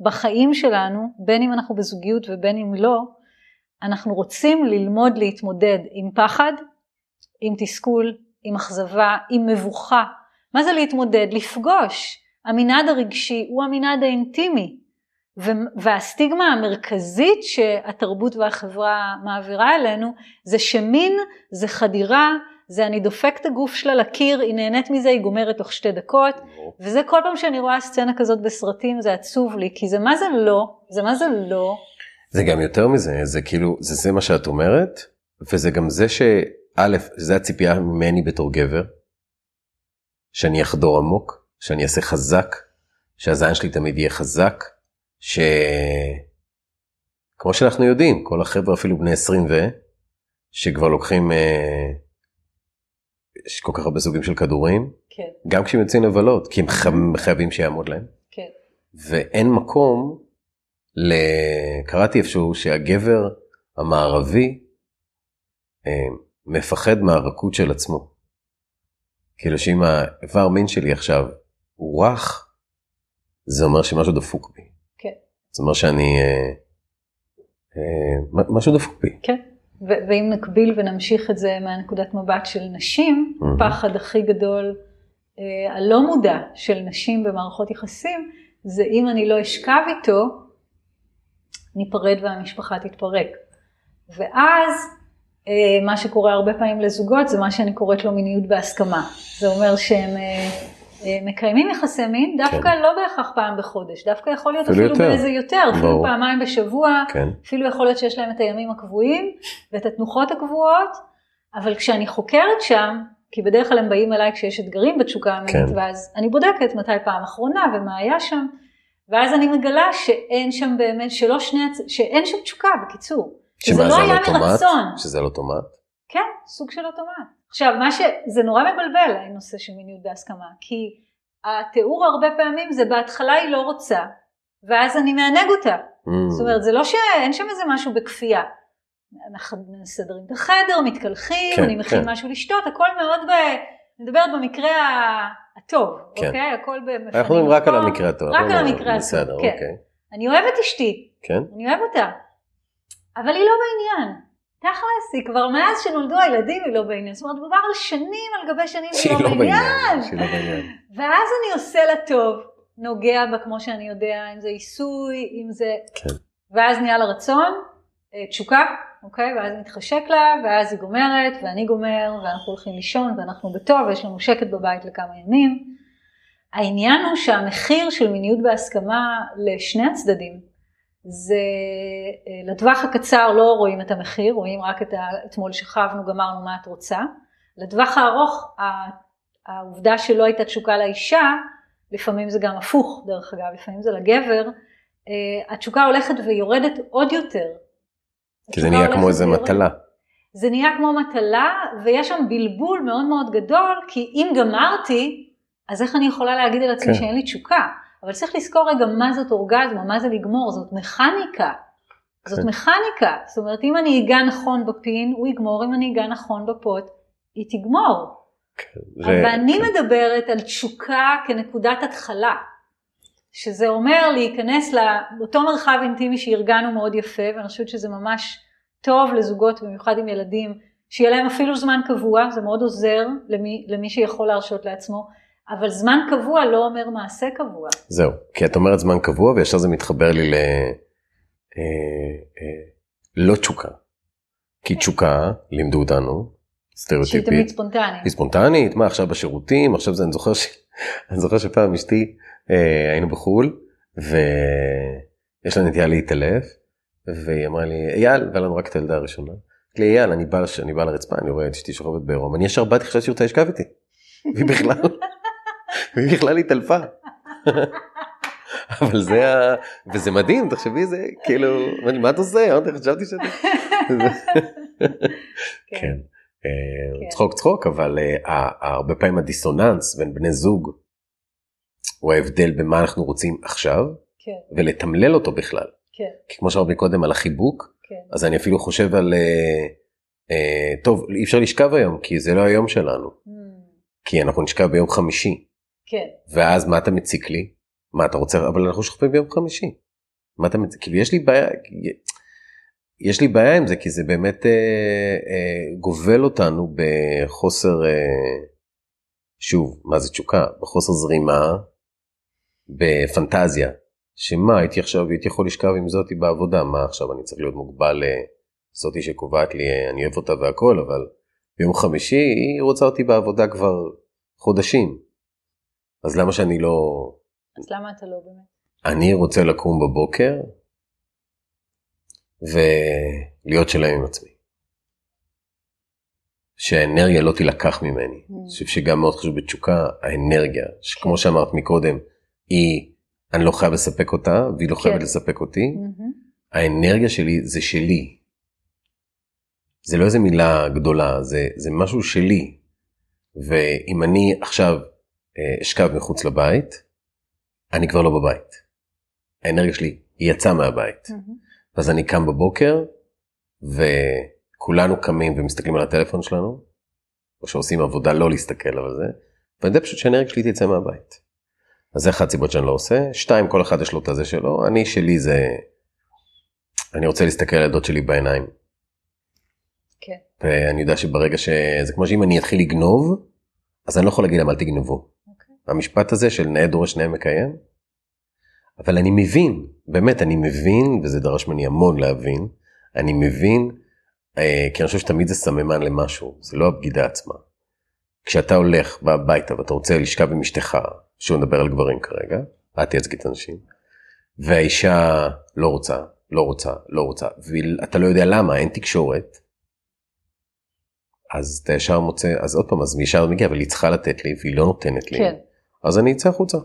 בחיים שלנו, בין אם אנחנו בזוגיות ובין אם לא, אנחנו רוצים ללמוד להתמודד עם פחד, עם תסכול, עם אכזבה, עם מבוכה. מה זה להתמודד? לפגוש. המנעד הרגשי הוא המנעד האינטימי. והסטיגמה המרכזית שהתרבות והחברה מעבירה אלינו זה שמין זה חדירה, זה אני דופק את הגוף שלה לקיר, היא נהנית מזה, היא גומרת תוך שתי דקות, וזה כל פעם שאני רואה סצנה כזאת בסרטים זה עצוב לי, כי זה מה זה לא, זה מה זה לא. זה גם יותר מזה, זה כאילו, זה זה מה שאת אומרת, וזה גם זה ש... א', זה הציפייה ממני בתור גבר, שאני אחדור עמוק, שאני אעשה חזק, שהזין שלי תמיד יהיה חזק, ש... כמו שאנחנו יודעים, כל החבר'ה אפילו בני 20 ו... שכבר לוקחים, אה... יש כל כך הרבה סוגים של כדורים, כן. גם כשהם יוצאים לבלות, כי הם חייבים שיעמוד להם. כן. ואין מקום, ל... קראתי איפשהו שהגבר המערבי, אה, מפחד מהרכות של עצמו. כאילו שאם האיבר מין שלי עכשיו הוא רך, זה אומר שמשהו דפוק בי. כן. זה אומר שאני, אה, אה, משהו דפוק בי. כן. ו- ואם נקביל ונמשיך את זה מהנקודת מבט של נשים, mm-hmm. הפחד הכי גדול אה, הלא מודע של נשים במערכות יחסים, זה אם אני לא אשכב איתו, ניפרד והמשפחה תתפרק. ואז מה שקורה הרבה פעמים לזוגות זה מה שאני קוראת לו מיניות בהסכמה. זה אומר שהם אה, מקיימים יחסי מין, דווקא כן. לא בהכרח פעם בחודש, דווקא יכול להיות אפילו, אפילו באיזה יותר, ברור. אפילו פעמיים בשבוע, כן. אפילו יכול להיות שיש להם את הימים הקבועים ואת התנוחות הקבועות, אבל כשאני חוקרת שם, כי בדרך כלל הם באים אליי כשיש אתגרים בתשוקה המינית, כן. ואז אני בודקת מתי פעם אחרונה ומה היה שם, ואז אני מגלה שאין שם באמת, שלא שני, שאין שם תשוקה בקיצור. שזה לא היה מרצון. שזה על אוטומט? כן, סוג של אוטומט. עכשיו, מה שזה נורא מבלבל, הנושא של מיניות בהסכמה, כי התיאור הרבה פעמים זה בהתחלה היא לא רוצה, ואז אני מענג אותה. Mm. זאת אומרת, זה לא שאין שם איזה משהו בכפייה. אנחנו מסדרים את החדר, מתקלחים, כן, אני מכין כן. משהו לשתות, הכל מאוד ב... מדברת במקרה הטוב, כן. אוקיי? הכל במפנים. אנחנו מדברים רק על המקרה הטוב. רק על המקרה הטוב, כן. אוקיי. אני אוהבת אשתי. כן. אני אוהב אותה. אבל היא לא בעניין. תכלס, היא כבר מאז שנולדו הילדים היא לא בעניין. זאת אומרת, מדובר על שנים על גבי שנים שהיא לא, לא בעניין. שהיא לא בעניין. ואז אני עושה לה טוב, נוגע בה כמו שאני יודע, אם זה עיסוי, אם זה... כן. ואז נהיה לה רצון, אה, תשוקה, אוקיי? ואז מתחשק לה, ואז היא גומרת, ואני גומר, ואנחנו הולכים לישון, ואנחנו בטוב, ויש לנו שקט בבית לכמה ימים. העניין הוא שהמחיר של מיניות בהסכמה לשני הצדדים, זה אה, לטווח הקצר לא רואים את המחיר, רואים רק את. אתמול שכבנו, גמרנו מה את רוצה. לטווח הארוך, העובדה שלא הייתה תשוקה לאישה, לפעמים זה גם הפוך דרך אגב, לפעמים זה לגבר, אה, התשוקה הולכת ויורדת עוד יותר. כי זה נהיה כמו איזה מטלה. זה נהיה כמו מטלה, ויש שם בלבול מאוד מאוד גדול, כי אם גמרתי, אז איך אני יכולה להגיד על עצמי כן. שאין לי תשוקה? אבל צריך לזכור רגע מה זאת אורגזמה, מה זה לגמור, זאת מכניקה. זאת כן. מכניקה, זאת אומרת אם אני אגע נכון בפין, הוא יגמור, אם אני אגע נכון בפוט, היא תגמור. כן, אבל אני כן. מדברת על תשוקה כנקודת התחלה, שזה אומר להיכנס לאותו מרחב אינטימי שארגנו מאוד יפה, ואני חושבת שזה ממש טוב לזוגות, במיוחד עם ילדים, שיהיה להם אפילו זמן קבוע, זה מאוד עוזר למי, למי שיכול להרשות לעצמו, אבל זמן קבוע לא אומר מעשה קבוע. זהו, כי את אומרת זמן קבוע וישר זה מתחבר לי ל... אה, אה, לא תשוקה. כי תשוקה, לימדו אותנו, סטריאוטיפית. שהיא תמיד ספונטנית. היא ספונטנית, מה עכשיו בשירותים, עכשיו זה, אני זוכר, ש... *laughs* אני זוכר שפעם אשתי, אה, היינו בחו"ל, ויש לה נטייה להתעלף, והיא אמרה לי, אייל, והיה לנו רק את הילדה הראשונה. אמרתי לי, אייל, אני בא, אני בא לרצפה, אני רואה את אשתי שוכבת בעירום, אני ישר באתי, חשבתי שהיא רוצה לשכב איתי. *laughs* והיא בכלל, *laughs* והיא בכלל התעלפה. אבל זה ה... וזה מדהים, תחשבי זה, כאילו, מה את עושה? אמרתי, חשבתי שאתה... *laughs* כן. כן. אה, צחוק צחוק, אבל אה, הרבה פעמים הדיסוננס בין בני זוג הוא ההבדל במה אנחנו רוצים עכשיו, כן. ולתמלל אותו בכלל. כן. כי כמו שאמרתי קודם על החיבוק, אז אני אפילו חושב על, אה, טוב, אי אפשר לשכב היום, כי זה לא היום שלנו. Mm. כי אנחנו נשכב ביום חמישי. כן. ואז מה אתה מציק לי? מה אתה רוצה? אבל אנחנו שוכבים ביום חמישי. מה אתה מציק? כאילו יש לי בעיה, יש לי בעיה עם זה כי זה באמת אה, אה, גובל אותנו בחוסר, אה, שוב, מה זה תשוקה? בחוסר זרימה, בפנטזיה. שמה הייתי עכשיו הייתי יכול לשכב עם זאתי בעבודה מה עכשיו אני צריך להיות מוגבל לזאתי שקובעת לי אני אוהב אותה והכל אבל ביום חמישי היא רוצה אותי בעבודה כבר חודשים. אז למה שאני לא... אז למה אתה לא באמת? אני רוצה לקום בבוקר ולהיות שלם עם עצמי. שהאנרגיה לא תילקח ממני. Mm. אני חושב שגם מאוד חשוב בתשוקה, האנרגיה, שכמו כן. שאמרת מקודם, היא, אני לא חייב לספק אותה, והיא לא חייבת כן. לספק אותי. Mm-hmm. האנרגיה שלי זה שלי. זה לא איזה מילה גדולה, זה, זה משהו שלי. ואם אני עכשיו אשכב מחוץ לבית, אני כבר לא בבית. האנרגיה שלי יצאה מהבית. Mm-hmm. אז אני קם בבוקר, וכולנו קמים ומסתכלים על הטלפון שלנו, או שעושים עבודה לא להסתכל על זה, ואני יודע פשוט שהאנרגיה שלי תצא מהבית. אז זה אחת הסיבות שאני לא עושה. שתיים, כל אחד יש לו את הזה שלו, אני שלי זה, אני רוצה להסתכל על הילדות שלי בעיניים. כן. ואני יודע שברגע ש... זה כמו שאם אני אתחיל לגנוב, אז אני לא יכול להגיד להם אל תגנבו. המשפט הזה של נאה דורש נאה מקיים, אבל אני מבין, באמת אני מבין, וזה דרש ממני המון להבין, אני מבין, אה, כי אני חושב שתמיד זה סממן למשהו, זה לא הבגידה עצמה. כשאתה הולך הביתה ואתה רוצה לשכב עם אשתך, שהוא מדבר על גברים כרגע, את תייצגי את הנשים, והאישה לא רוצה, לא רוצה, לא רוצה, ואתה לא יודע למה, אין תקשורת, אז אתה ישר מוצא, אז עוד פעם, אז מי ישר מגיע, אבל היא צריכה לתת לי והיא לא נותנת לי, כן. אז אני אצא החוצה.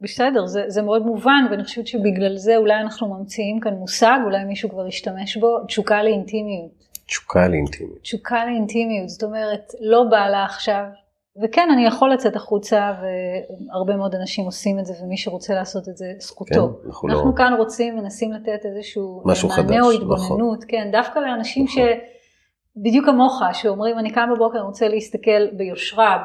בסדר, זה, זה מאוד מובן, ואני חושבת שבגלל זה אולי אנחנו ממציאים כאן מושג, אולי מישהו כבר השתמש בו, תשוקה לאינטימיות. תשוקה לאינטימיות. תשוקה לאינטימיות, זאת אומרת, לא בא לה עכשיו, וכן, אני יכול לצאת החוצה, והרבה מאוד אנשים עושים את זה, ומי שרוצה לעשות את זה, זכותו. כן, אנחנו, אנחנו לא... כאן רוצים, מנסים לתת איזשהו משהו מענה חדש, או נכון. התבוננות, כן, דווקא לאנשים נכון. שבדיוק כמוך, שאומרים, אני קם בבוקר, אני רוצה להסתכל ביושרה,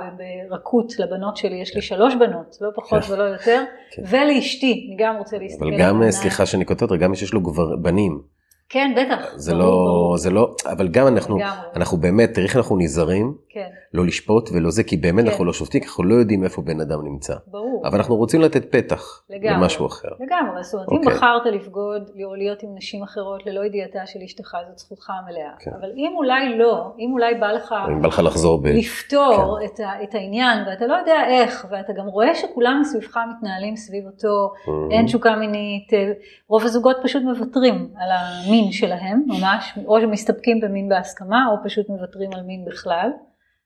ברכות לבנות שלי, יש לי שלוש בנות, לא פחות כן. ולא יותר, כן. ולאשתי, אני גם רוצה להסתכל. אבל גם, העיניים. סליחה שאני קוטע אותך, גם מי שיש לו גבר, בנים, כן, בטח. זה לא. זה לא, אבל גם אנחנו, לגמרי. אנחנו באמת, תראי איך אנחנו נזהרים, כן, לא לשפוט ולא זה, כי באמת כן. אנחנו לא שופטים, כי אנחנו לא יודעים איפה בן אדם נמצא. ברור. אבל אנחנו רוצים לתת פתח לגמרי. למשהו אחר. לגמרי, זאת אומרת, אם אוקיי. בחרת לבגוד להיות עם נשים אחרות ללא ידיעתה של אשתך, זאת זכותך המלאה. כן. אבל אם אולי לא, אם אולי בא לך אם בא לך לחזור ב... לפתור כן. את, ה, את העניין, ואתה לא יודע איך, ואתה גם רואה שכולם מסביבך מתנהלים סביב אותו, Mhm. אין תשוקה מינית, אה, רוב הזוגות פשוט מוותרים על המין שלהם, ממש, או שמסתפקים במין בהסכמה, או פשוט מוותרים על מין בכלל.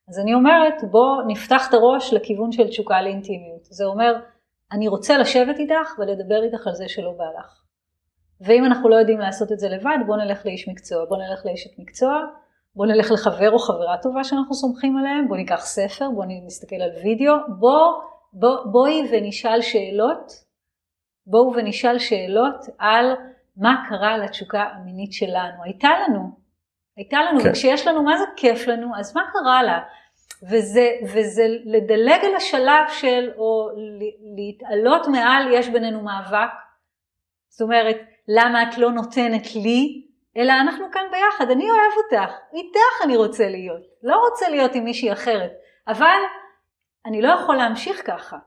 אז אני אומרת, בוא נפתח את הראש לכיוון של תשוקה לאינטימיות. זה אומר, אני רוצה לשבת איתך ולדבר איתך על זה שלא בא לך. ואם אנחנו לא יודעים לעשות את זה לבד, בוא נלך לאיש מקצוע, בוא נלך לאשת מקצוע, בוא נלך לחבר או חברה טובה שאנחנו סומכים עליהם, בוא ניקח ספר, בוא נסתכל על וידאו, בוא, בוא, בואי ונשאל שאלות, בואו ונשאל שאלות על מה קרה לתשוקה המינית שלנו. הייתה לנו, הייתה לנו, כן. וכשיש לנו מה זה כיף לנו, אז מה קרה לה? וזה, וזה לדלג על השלב של, או להתעלות מעל יש בינינו מאבק, זאת אומרת, למה את לא נותנת לי, אלא אנחנו כאן ביחד, אני אוהב אותך, איתך אני רוצה להיות, לא רוצה להיות עם מישהי אחרת, אבל אני לא יכול להמשיך ככה,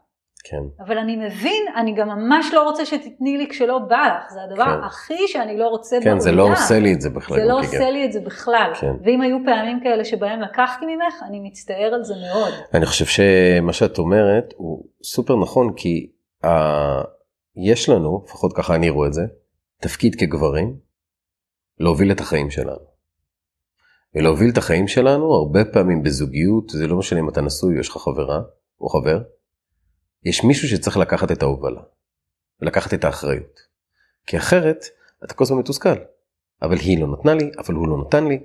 כן. אבל אני מבין, אני גם ממש לא רוצה שתתני לי כשלא בא לך, זה הדבר כן. הכי שאני לא רוצה כן, זה לא בעולם. עושה לי את זה בכלל. זה לא גם עושה. לי את זה בכלל, כן. ואם היו פעמים כאלה שבהם לקחתי ממך, אני מצטער על זה מאוד. אני חושב שמה שאת אומרת הוא סופר נכון, כי uh, יש לנו, לפחות ככה אני רואה את זה, תפקיד כגברים, להוביל את החיים שלנו. ולהוביל את החיים שלנו, הרבה פעמים בזוגיות, זה לא משנה אם אתה נשוי או יש לך חברה או חבר, יש מישהו שצריך לקחת את ההובלה, ולקחת את האחריות. כי אחרת, אתה כל הזמן מתוסכל. אבל היא לא נתנה לי, אבל הוא לא נתן לי.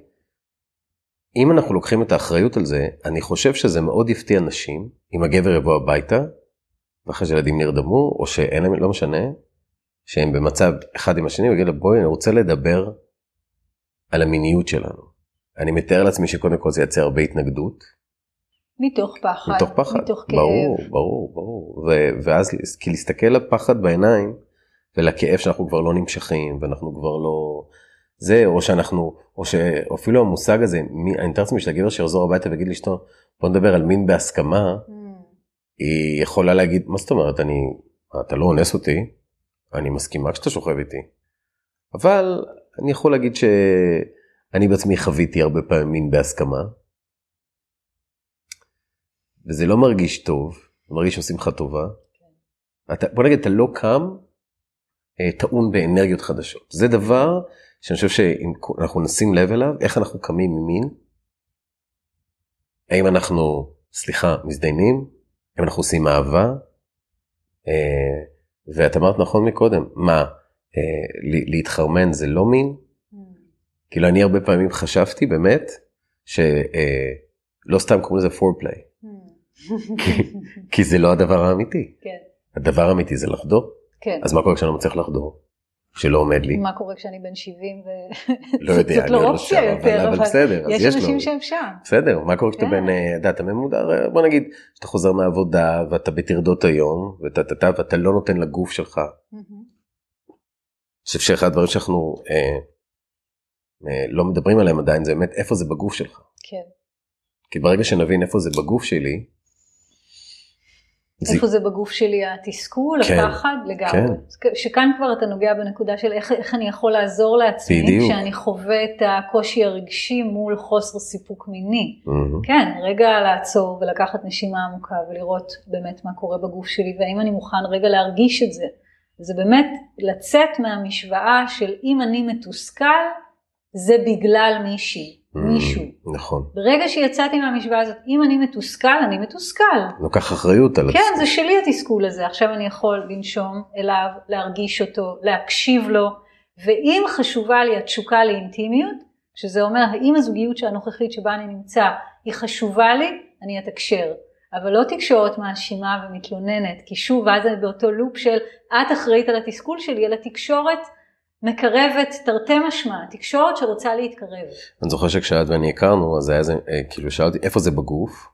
אם אנחנו לוקחים את האחריות על זה, אני חושב שזה מאוד יפתיע נשים, אם הגבר יבוא הביתה, ואחרי שילדים נרדמו, או שאין להם, לא משנה, שהם במצב אחד עם השני, ויגיד לה בואי, אני רוצה לדבר על המיניות שלנו. אני מתאר לעצמי שקודם כל זה ייצר הרבה התנגדות, מתוך פחד, מתוך פחד, מתוך כאב. ברור, ברור, ברור, ו- ואז כי להסתכל לפחד בעיניים ולכאב שאנחנו כבר לא נמשכים ואנחנו כבר לא, זה או שאנחנו, או שאפילו המושג הזה, מי- אני מתאר לעצמי שהגבר שיחזור הביתה ויגיד לאשתו, בוא נדבר על מין בהסכמה, Mm, היא יכולה להגיד, מה זאת אומרת, אני, אתה לא אונס אותי, אני מסכימה כשאתה שוכב איתי, אבל אני יכול להגיד שאני בעצמי חוויתי הרבה פעמים מין בהסכמה, וזה לא מרגיש טוב, מרגיש שעושים לך טובה. אתה, בוא נגיד, אתה לא קם אה, טעון באנרגיות חדשות. זה דבר שאני חושב שאם אנחנו נשים לב אליו, איך אנחנו קמים ממין, האם אנחנו, סליחה, מזדיינים, האם אנחנו עושים אהבה, אה, ואת אמרת נכון מקודם, מה, אה, להתחרמן זה לא מין? mm. כאילו אני הרבה פעמים חשבתי באמת, שלא סתם קוראים לזה פורפליי, כי זה לא הדבר האמיתי. כן, הדבר האמיתי זה לחדור. כן. אז מה קורה כשאני לא מצליח לחדור? שלא עומד לי? מה קורה כשאני בן 70 ו... לא יודע, זאת אני לא לא אופציה יותר, אבל- אבל בסדר, יש אנשים. שהם שם. בסדר, מה קורה כשאתה כן. בן, אה, אתה ממודר, בוא נגיד, שאתה חוזר מהעבודה ואתה בטרדות היום, ואתה, ואתה, ואתה לא נותן לגוף שלך. אני חושב שאחד הדברים שאנחנו אה, אה, לא מדברים עליהם עדיין זה באמת איפה זה בגוף שלך. כן, כי ברגע שנבין איפה זה בגוף שלי, איפה זה בגוף שלי התסכול, כן, הפחד, לגמרי. כן. שכאן כבר אתה נוגע בנקודה של איך, איך אני יכול לעזור לעצמי, בדיוק. כשאני חווה את הקושי הרגשי מול חוסר סיפוק מיני. Mm-hmm. כן, רגע לעצור ולקחת נשימה עמוקה ולראות באמת מה קורה בגוף שלי, והאם אני מוכן רגע להרגיש את זה. זה באמת לצאת מהמשוואה של אם אני מתוסכל, זה בגלל מישהי. מישהו. נכון. ברגע שיצאתי מהמשוואה הזאת, אם אני מתוסכל, אני מתוסכל. לוקח אחריות על כן, התסכול. זה שלי התסכול הזה. עכשיו אני יכול לנשום אליו, להרגיש אותו, להקשיב לו, ואם חשובה לי התשוקה לאינטימיות, שזה אומר האם הזוגיות הנוכחית שבה אני נמצא היא חשובה לי, אני אתקשר. אבל לא תקשורת מאשימה ומתלוננת, כי שוב, אז אני באותו לופ של את אחראית על התסכול שלי, אלא תקשורת מקרבת תרתי משמע, תקשורת שרוצה להתקרב. אני זוכר שכשאת ואני הכרנו, אז היה זה, אה, כאילו שאלתי איפה זה בגוף?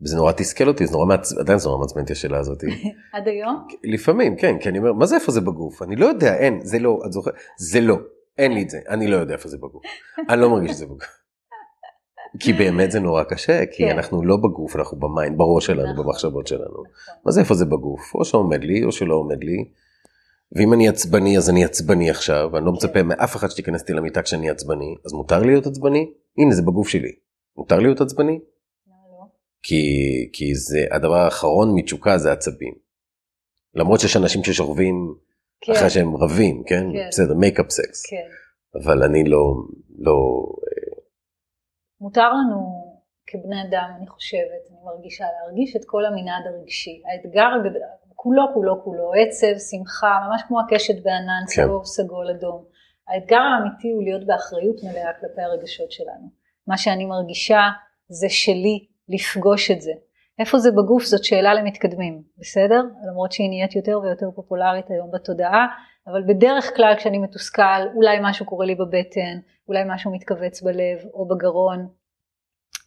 וזה נורא תסכל אותי, זה נורא מעצבן, עדיין זה נורא מעצבן את השאלה הזאת. *laughs* עד היום? לפעמים, כן, כי אני אומר, מה זה איפה זה בגוף? אני לא יודע, אין, זה לא, את זוכרת? זה לא, אין לי את זה, אני לא יודע איפה זה בגוף. *laughs* אני לא מרגיש שזה בגוף. כי באמת זה נורא קשה, כי כן. אנחנו לא בגוף, אנחנו ב mind, בראש שלנו, נכון. במחשבות שלנו. נכון. מה זה איפה זה בגוף? או שעומד לי, או שלא עומד לי. ואם אני עצבני אז אני עצבני עכשיו, ואני לא מצפה מאף אחד שתיכנס איתי למיטה כשאני עצבני, אז מותר להיות עצבני? הנה זה בגוף שלי. מותר להיות עצבני? לא. כי, כי זה הדבר האחרון מתשוקה זה עצבים. למרות שיש אנשים ששוכבים כן. אחרי שהם רבים, כן? כן. בסדר, makeup sex. כן. אבל אני לא, לא... אה, מותר לנו כבני אדם, אני חושבת, אני מרגישה, להרגיש את כל המנעד הרגשי. האתגר כולו כולו כולו, עצב, שמחה, ממש כמו הקשת בענן, כן. צהוב, סגול, אדום. האתגר האמיתי הוא להיות באחריות מלאה כלפי הרגשות שלנו. מה שאני מרגישה זה שלי לפגוש את זה. איפה זה בגוף זאת שאלה למתקדמים, בסדר? למרות שהיא נהיית יותר ויותר פופולרית היום בתודעה, אבל בדרך כלל כשאני מתוסכל, אולי משהו קורה לי בבטן, אולי משהו מתכווץ בלב או בגרון,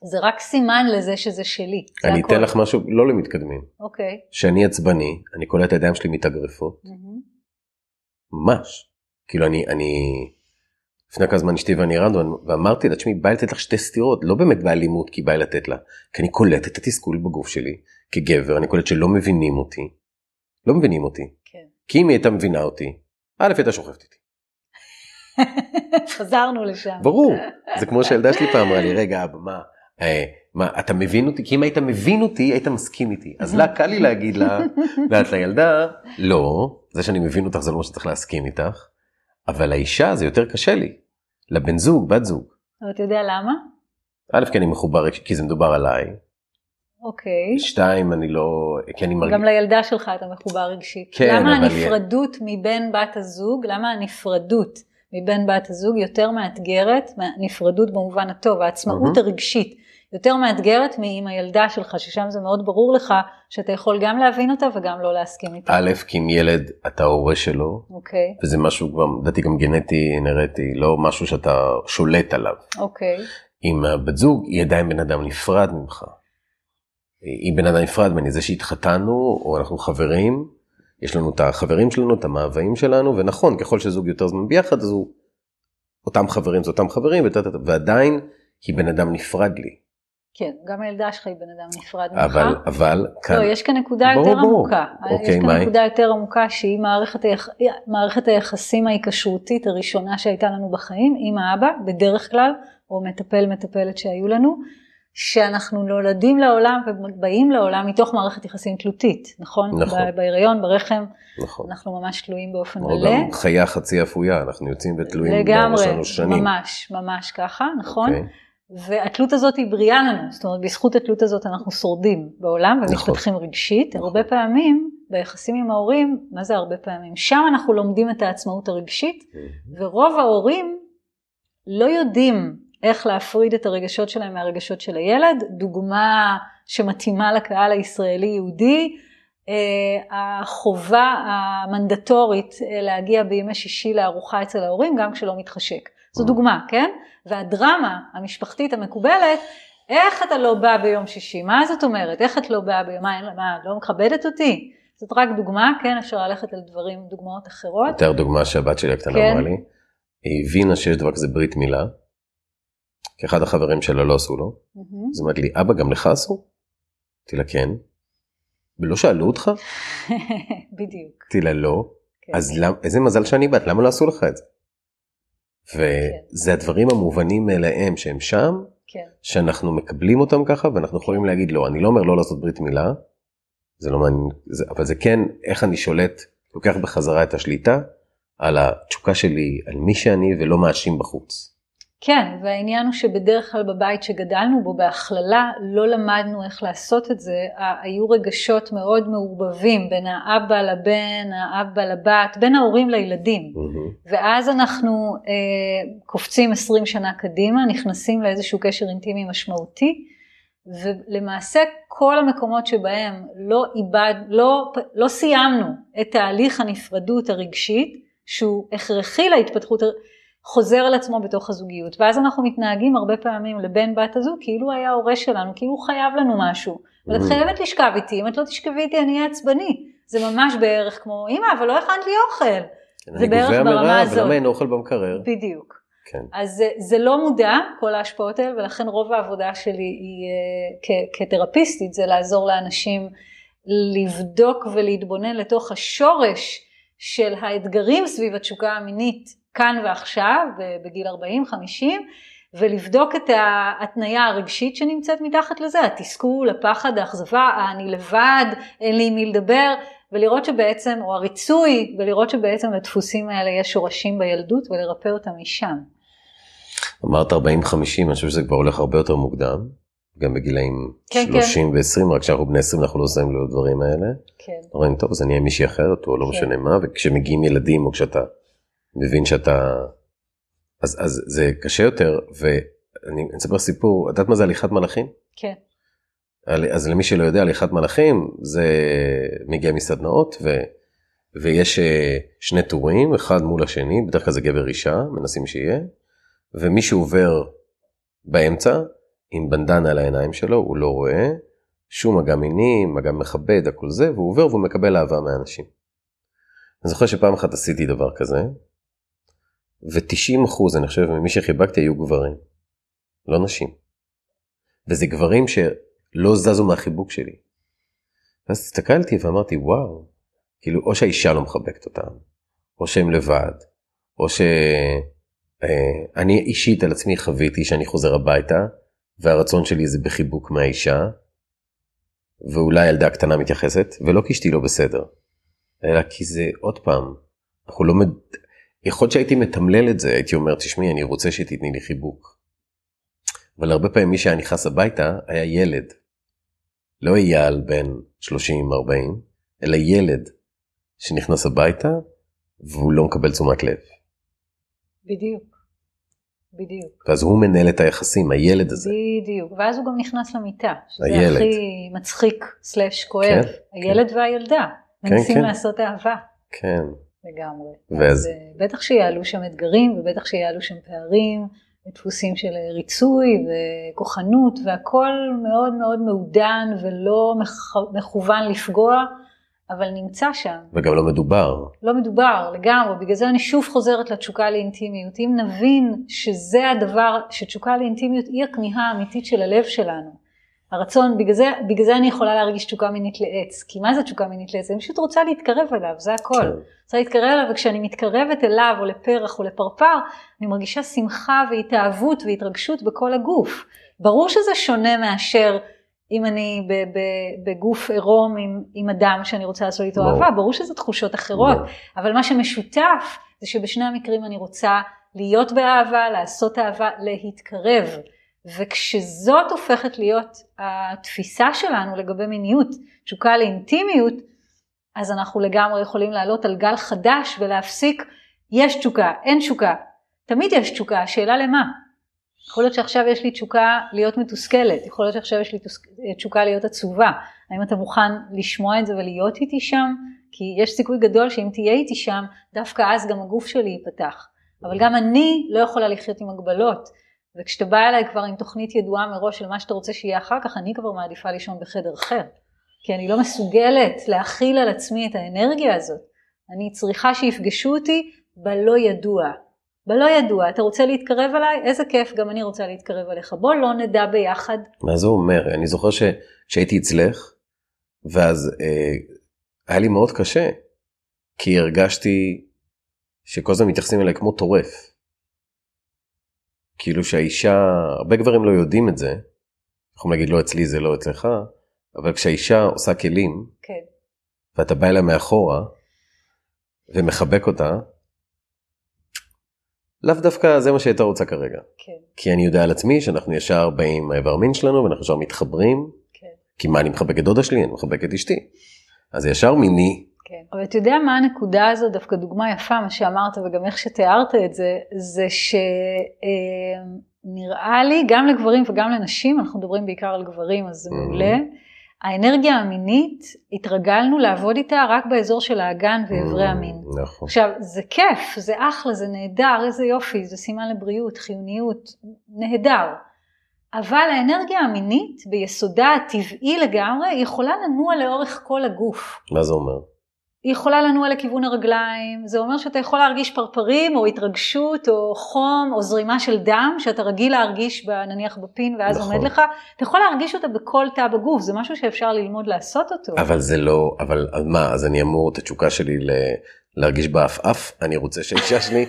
זה רק סימן לזה שזה שלי. אני אתן לך משהו לא למתקדמים. אוקיי. שאני עצבני, אני קולט את הידיים שלי מתאגרפות. ממש. כאילו אני, אני, לפני כמה זמן אשתי ואני רדנו, ואמרתי לה, תשמעי, בא לי לתת לך שתי סטירות, לא באמת באלימות כי בא לי לתת לה, כי אני קולט את התסכול בגוף שלי, כגבר, אני קולט שלא מבינים אותי. לא מבינים אותי. כן. כי אם היא הייתה מבינה אותי, א' הייתה שוכבת איתי. *laughs* חזרנו לשם. ברור, זה כמו שהילדה שלי פעם אמרה לי, רגע אבא, מה, מה, אתה מבין אותי? כי אם היית מבין אותי, היית מסכים איתי. אז לה, קל לי להגיד לה, *laughs* ואת לילדה, לא, זה שאני מבין אותך זה לא מה שצריך להסכים איתך, אבל לאישה זה יותר קשה לי. לבן זוג, בת זוג. אבל אתה יודע למה? א', כי אני מחובר, כי זה מדובר עליי. אוקיי. שתיים, אני לא, כי אני מרגיש... גם לילדה שלך אתה מחובר רגשית. כן, למה אבל... הנפרדות י... מבן בת הזוג, למה הנפרדות מבן בת הזוג יותר מאתגרת, נפרדות במובן הטוב, העצמאות mm-hmm. הרגשית יותר מאתגרת מעם הילדה שלך, ששם זה מאוד ברור לך שאתה יכול גם להבין אותה וגם לא להסכים איתה. א', כי עם ילד אתה הורה שלו, אוקיי. Okay. וזה משהו כבר, לדעתי גם גנטי, אנרטי, לא משהו שאתה שולט עליו. אוקיי. Okay. עם הבת זוג היא עדיין בן אדם נפרד ממך. היא בן אדם נפרד ממני, זה שהתחתנו, או אנחנו חברים, יש לנו את החברים שלנו, את המאוויים שלנו, ונכון, ככל שזוג יותר זמן ביחד, אז הוא, אותם חברים זה אותם חברים, ועדיין היא בן אדם נפרד לי. כן, גם הילדה שלך היא בן אדם נפרד ממך. אבל, אבל, כאן... לא, יש כאן נקודה בוא, יותר בוא. עמוקה. אוקיי, יש כאן מה... נקודה יותר עמוקה שהיא מערכת, היח... מערכת היחסים ההיקשרותית הראשונה שהייתה לנו בחיים עם האבא, בדרך כלל, או מטפל מטפלת שהיו לנו, שאנחנו נולדים לעולם ובאים לעולם מתוך מערכת יחסים תלותית, נכון? נכון. בהיריון, ברחם, נכון. אנחנו ממש תלויים באופן מלא. גם חיה חצי אפויה, אנחנו יוצאים ותלויים לגמרי, ממש, ממש ככה, נכון? Okay. והתלות הזאת היא בריאה לנו, זאת אומרת בזכות התלות הזאת אנחנו שורדים בעולם ומתפתחים נכון. רגשית, נכון. הרבה פעמים ביחסים עם ההורים, מה זה הרבה פעמים? שם אנחנו לומדים את העצמאות הרגשית, ורוב ההורים לא יודעים איך להפריד את הרגשות שלהם מהרגשות של הילד. דוגמה שמתאימה לקהל הישראלי-יהודי, אה, החובה המנדטורית אה, להגיע בימי שישי לארוחה אצל ההורים, גם כשלא מתחשק. זו דוגמה, כן? והדרמה המשפחתית המקובלת, איך אתה לא בא ביום שישי? מה זאת אומרת? איך את לא באה ביום... מה, מה, לא מכבדת אותי? זאת רק דוגמה, כן, אפשר ללכת על דברים, דוגמאות אחרות. יותר דוגמה שהבת שלי הקטנה כן. אמרה לי, היא הבינה שיש דבר כזה ברית מילה, כי אחד החברים שלה לא עשו לו, mm-hmm. אז אמרתי לי, אבא, גם לך עשו? אמרתי לה, כן. ולא שאלו אותך? *laughs* בדיוק. אמרתי לה לא, כן. אז למ, איזה מזל שאני בת, למה לא עשו לך את זה? וזה כן. הדברים המובנים מאליהם שהם שם, כן. שאנחנו מקבלים אותם ככה ואנחנו יכולים להגיד לא, אני לא אומר לא לעשות ברית מילה, זה לא מעניין, זה, אבל זה כן איך אני שולט, לוקח בחזרה את השליטה על התשוקה שלי, על מי שאני ולא מאשים בחוץ. כן, והעניין הוא שבדרך כלל בבית שגדלנו בו בהכללה לא למדנו איך לעשות את זה, היו רגשות מאוד מעורבבים בין האבא לבן, האבא לבת, בין ההורים לילדים. Mm-hmm. ואז אנחנו אה, קופצים 20 שנה קדימה, נכנסים לאיזשהו קשר אינטימי משמעותי, ולמעשה כל המקומות שבהם לא איבד, לא, לא סיימנו את תהליך הנפרדות הרגשית, שהוא הכרחי להתפתחות, חוזר על עצמו בתוך הזוגיות. ואז אנחנו מתנהגים הרבה פעמים לבן בת הזוג כאילו היה הורה שלנו, כאילו הוא חייב לנו משהו. אבל את mm. חייבת לשכב איתי, אם את לא תשכבי איתי אני אהיה עצבני. זה ממש בערך כמו, אמא, אבל לא הכנת לי אוכל. כן, זה בערך ברמה הזאת. ולמה אין אוכל במקרר? בדיוק. כן. אז זה, זה לא מודע, כל ההשפעות האלה, ולכן רוב העבודה שלי היא אה, כ, כתרפיסטית, זה לעזור לאנשים לבדוק ולהתבונן לתוך השורש של האתגרים סביב התשוקה המינית כאן ועכשיו, בגיל 40-50, ולבדוק את ההתניה הרגשית שנמצאת מתחת לזה, התסכול, הפחד, האכזבה, אני לבד, אין לי עם מי לדבר, ולראות שבעצם, או הריצוי, ולראות שבעצם לדפוסים האלה יש שורשים בילדות ולרפא אותם משם. אמרת 40-50, אני חושב שזה כבר הולך הרבה יותר מוקדם, גם בגילאים כן, 30 כן. ו-20, רק כשאנחנו בני 20 אנחנו לא שמים לו דברים האלה. כן. אומרים, טוב, אז אני אהיה מישהי אחרת, או לא כן. משנה מה, וכשמגיעים ילדים, או כשאתה מבין שאתה, אז, אז זה קשה יותר, ואני אספר סיפור, את יודעת מה זה הליכת מלאכים? כן. אז למי שלא יודע, הליכת מלאכים זה מגיע מסדנאות, ו, ויש אה, שני טורים, אחד מול השני, בדרך כלל זה גבר אישה, מנסים שיהיה, ומי שעובר באמצע, עם בנדנה על העיניים שלו, הוא לא רואה, שום מגע מיני, מגע מכבד, הכל זה, והוא עובר והוא מקבל אהבה מאנשים. אני זוכר שפעם אחת עשיתי דבר כזה, ו-90 אחוז, אני חושב, ממי שחיבקתי היו גברים, לא נשים. וזה גברים שלא זזו מהחיבוק שלי. ואז הסתכלתי ואמרתי, וואו, כאילו, או שהאישה לא מחבקת אותם, או שהם לבד, או שאני אה, אישית על עצמי חוויתי שאני חוזר הביתה, והרצון שלי זה בחיבוק מהאישה, ואולי ילדה קטנה מתייחסת, ולא כי אשתי לא בסדר, אלא כי זה עוד פעם, אנחנו לא, מד... יכול להיות שהייתי מתמלל את זה, הייתי אומר, תשמעי, אני רוצה שתתני לי חיבוק. אבל הרבה פעמים מי שהיה נכנס הביתה היה ילד. לא אייל בן 30-40, אלא ילד שנכנס הביתה והוא לא מקבל תשומת לב. בדיוק. בדיוק. ואז הוא מנהל את היחסים, הילד הזה. בדיוק, ואז הוא גם נכנס למיטה, שזה הילד. הכי מצחיק סלאש כואב, כן, הילד כן. והילדה, כן, מנסים כן. לעשות אהבה. כן. לגמרי. ואז... אז, אה, בטח שיעלו שם אתגרים ובטח שיעלו שם פערים, דפוסים של ריצוי וכוחנות והכל מאוד מאוד מעודן ולא מכוון לפגוע, אבל נמצא שם. וגם לא מדובר. לא מדובר לגמרי, בגלל זה אני שוב חוזרת לתשוקה לאינטימיות. אם נבין שזה הדבר, שתשוקה לאינטימיות היא הכמיהה האמיתית של הלב שלנו. הרצון, בגלל זה, בגלל זה אני יכולה להרגיש תשוקה מינית לעץ. כי מה זה תשוקה מינית לעץ? אני פשוט רוצה להתקרב אליו, זה הכל. כן. רוצה להתקרב אליו, וכשאני מתקרבת אליו, או לפרח, או לפרפר, אני מרגישה שמחה והתאהבות והתרגשות בכל הגוף. ברור שזה שונה מאשר אם אני בגוף עירום עם, עם אדם שאני רוצה לעשות איתו אהבה, ברור שזה תחושות אחרות. אבל מה שמשותף, זה שבשני המקרים אני רוצה להיות באהבה, לעשות אהבה, להתקרב. וכשזאת הופכת להיות התפיסה שלנו לגבי מיניות, תשוקה לאינטימיות, אז אנחנו לגמרי יכולים לעלות על גל חדש ולהפסיק, יש תשוקה, אין תשוקה, תמיד יש תשוקה, השאלה למה? יכול להיות שעכשיו יש לי תשוקה להיות מתוסכלת, יכול להיות שעכשיו יש לי תשוקה להיות עצובה, האם אתה מוכן לשמוע את זה ולהיות איתי שם? כי יש סיכוי גדול שאם תהיה איתי שם, דווקא אז גם הגוף שלי ייפתח. אבל גם אני לא יכולה לחיות עם הגבלות. וכשאתה בא אליי כבר עם תוכנית ידועה מראש של מה שאתה רוצה שיהיה אחר כך, אני כבר מעדיפה לישון בחדר אחר. כי אני לא מסוגלת להכיל על עצמי את האנרגיה הזאת. אני צריכה שיפגשו אותי בלא ידוע. בלא ידוע, אתה רוצה להתקרב אליי? איזה כיף, גם אני רוצה להתקרב אליך. בוא לא נדע ביחד. מה זה אומר? אני זוכר שכשהייתי אצלך, ואז אה, היה לי מאוד קשה, כי הרגשתי שכל הזמן מתייחסים אליי כמו טורף. כאילו שהאישה, הרבה גברים לא יודעים את זה, יכולים להגיד לא אצלי זה לא אצלך, אבל כשהאישה עושה כלים, כן. ואתה בא אליה מאחורה, ומחבק אותה, לאו דווקא זה מה שהייתה רוצה כרגע. כן. כי אני יודע על עצמי שאנחנו ישר באים מהאיבר מין שלנו ואנחנו ישר מתחברים. כן. כי מה אני מחבק את דודה שלי? אני מחבק את אשתי. אז ישר מיני. כן. אבל אתה יודע מה הנקודה הזו, דווקא דוגמה יפה, מה שאמרת וגם איך שתיארת את זה, זה שנראה לי, גם לגברים וגם לנשים, אנחנו מדברים בעיקר על גברים, אז זה. מעולה. האנרגיה המינית, התרגלנו לעבוד איתה רק באזור של האגן ואיברי המין. נכון. עכשיו, זה כיף, זה אחלה, זה נהדר, איזה יופי, זה סימן לבריאות, חיוניות, נהדר. אבל האנרגיה המינית, ביסודה הטבעי לגמרי, יכולה לנוע לאורך כל הגוף. מה זה אומר? היא יכולה לנוע לכיוון הרגליים, זה אומר שאתה יכול להרגיש פרפרים או התרגשות או חום או זרימה של דם שאתה רגיל להרגיש נניח בפין ואז נכון. עומד לך, אתה יכול להרגיש אותה בכל תא בגוף, זה משהו שאפשר ללמוד לעשות אותו. אבל זה לא, אבל מה, אז אני אמור את התשוקה שלי ל... להרגיש בעפעף? אני רוצה שהאישה שלי,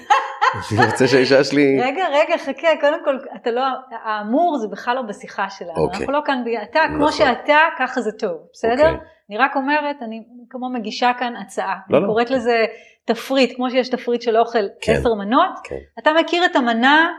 אני רוצה שהאישה שלי... רגע, רגע, חכה, קודם כל, אתה לא, האמור זה בכלל לא בשיחה שלנו, אוקיי. אנחנו לא כאן, אתה, כמו נכון. שאתה, ככה זה טוב, בסדר? אוקיי. אני רק אומרת, אני כמו מגישה כאן הצעה, לא, אני לא. קוראת לזה תפריט, כמו שיש תפריט של אוכל, כן. עשר מנות, כן. אתה מכיר את המנה,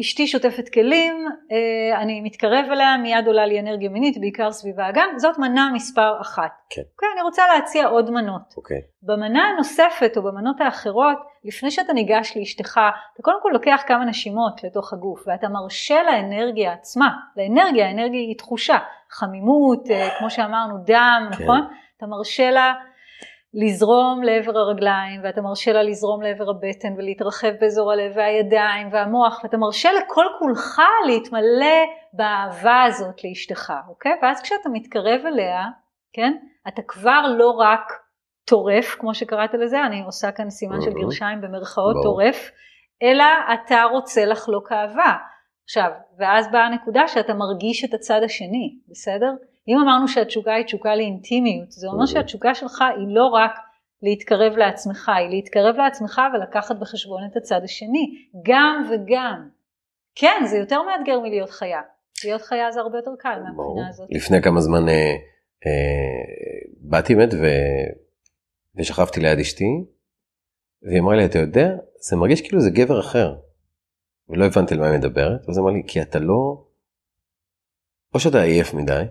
אשתי שוטפת כלים, אה, אני מתקרב אליה, מיד עולה לי אנרגיה מינית, בעיקר סביב האגן, זאת מנה מספר אחת. כן. אוקיי, אני רוצה להציע עוד מנות. אוקיי. במנה הנוספת או במנות האחרות, לפני שאתה ניגש לאשתך, אתה קודם כל לוקח כמה נשימות לתוך הגוף ואתה מרשה לאנרגיה עצמה, לאנרגיה, האנרגיה היא תחושה, חמימות, אה, כמו שאמרנו, דם, כן. נכון? אתה מרשה לה לזרום לעבר הרגליים ואתה מרשה לה לזרום לעבר הבטן ולהתרחב באזור הלב והידיים והמוח ואתה מרשה לכל כולך להתמלא באהבה הזאת לאשתך, אוקיי? ואז כשאתה מתקרב אליה, כן? אתה כבר לא רק טורף, כמו שקראת לזה, אני עושה כאן סימן של. גרשיים במרכאות. טורף, אלא אתה רוצה לחלוק אהבה. עכשיו, ואז באה הנקודה שאתה מרגיש את הצד השני, בסדר? אם אמרנו שהתשוקה היא תשוקה לאינטימיות, זה אומר. שהתשוקה שלך היא לא רק להתקרב לעצמך, היא להתקרב לעצמך ולקחת בחשבון את הצד השני, גם וגם. כן, זה יותר מאתגר מלהיות חיה. להיות חיה זה הרבה יותר קל. מהבחינה הזאת. לפני כמה זמן אה, אה, באתי באמת ו... ושכבתי ליד אשתי, והיא אמרה לי, אתה יודע, זה מרגיש כאילו זה גבר אחר. ולא הבנתי על מה היא מדברת, ואז אמרה לי, כי אתה לא... או שאתה עייף מדי,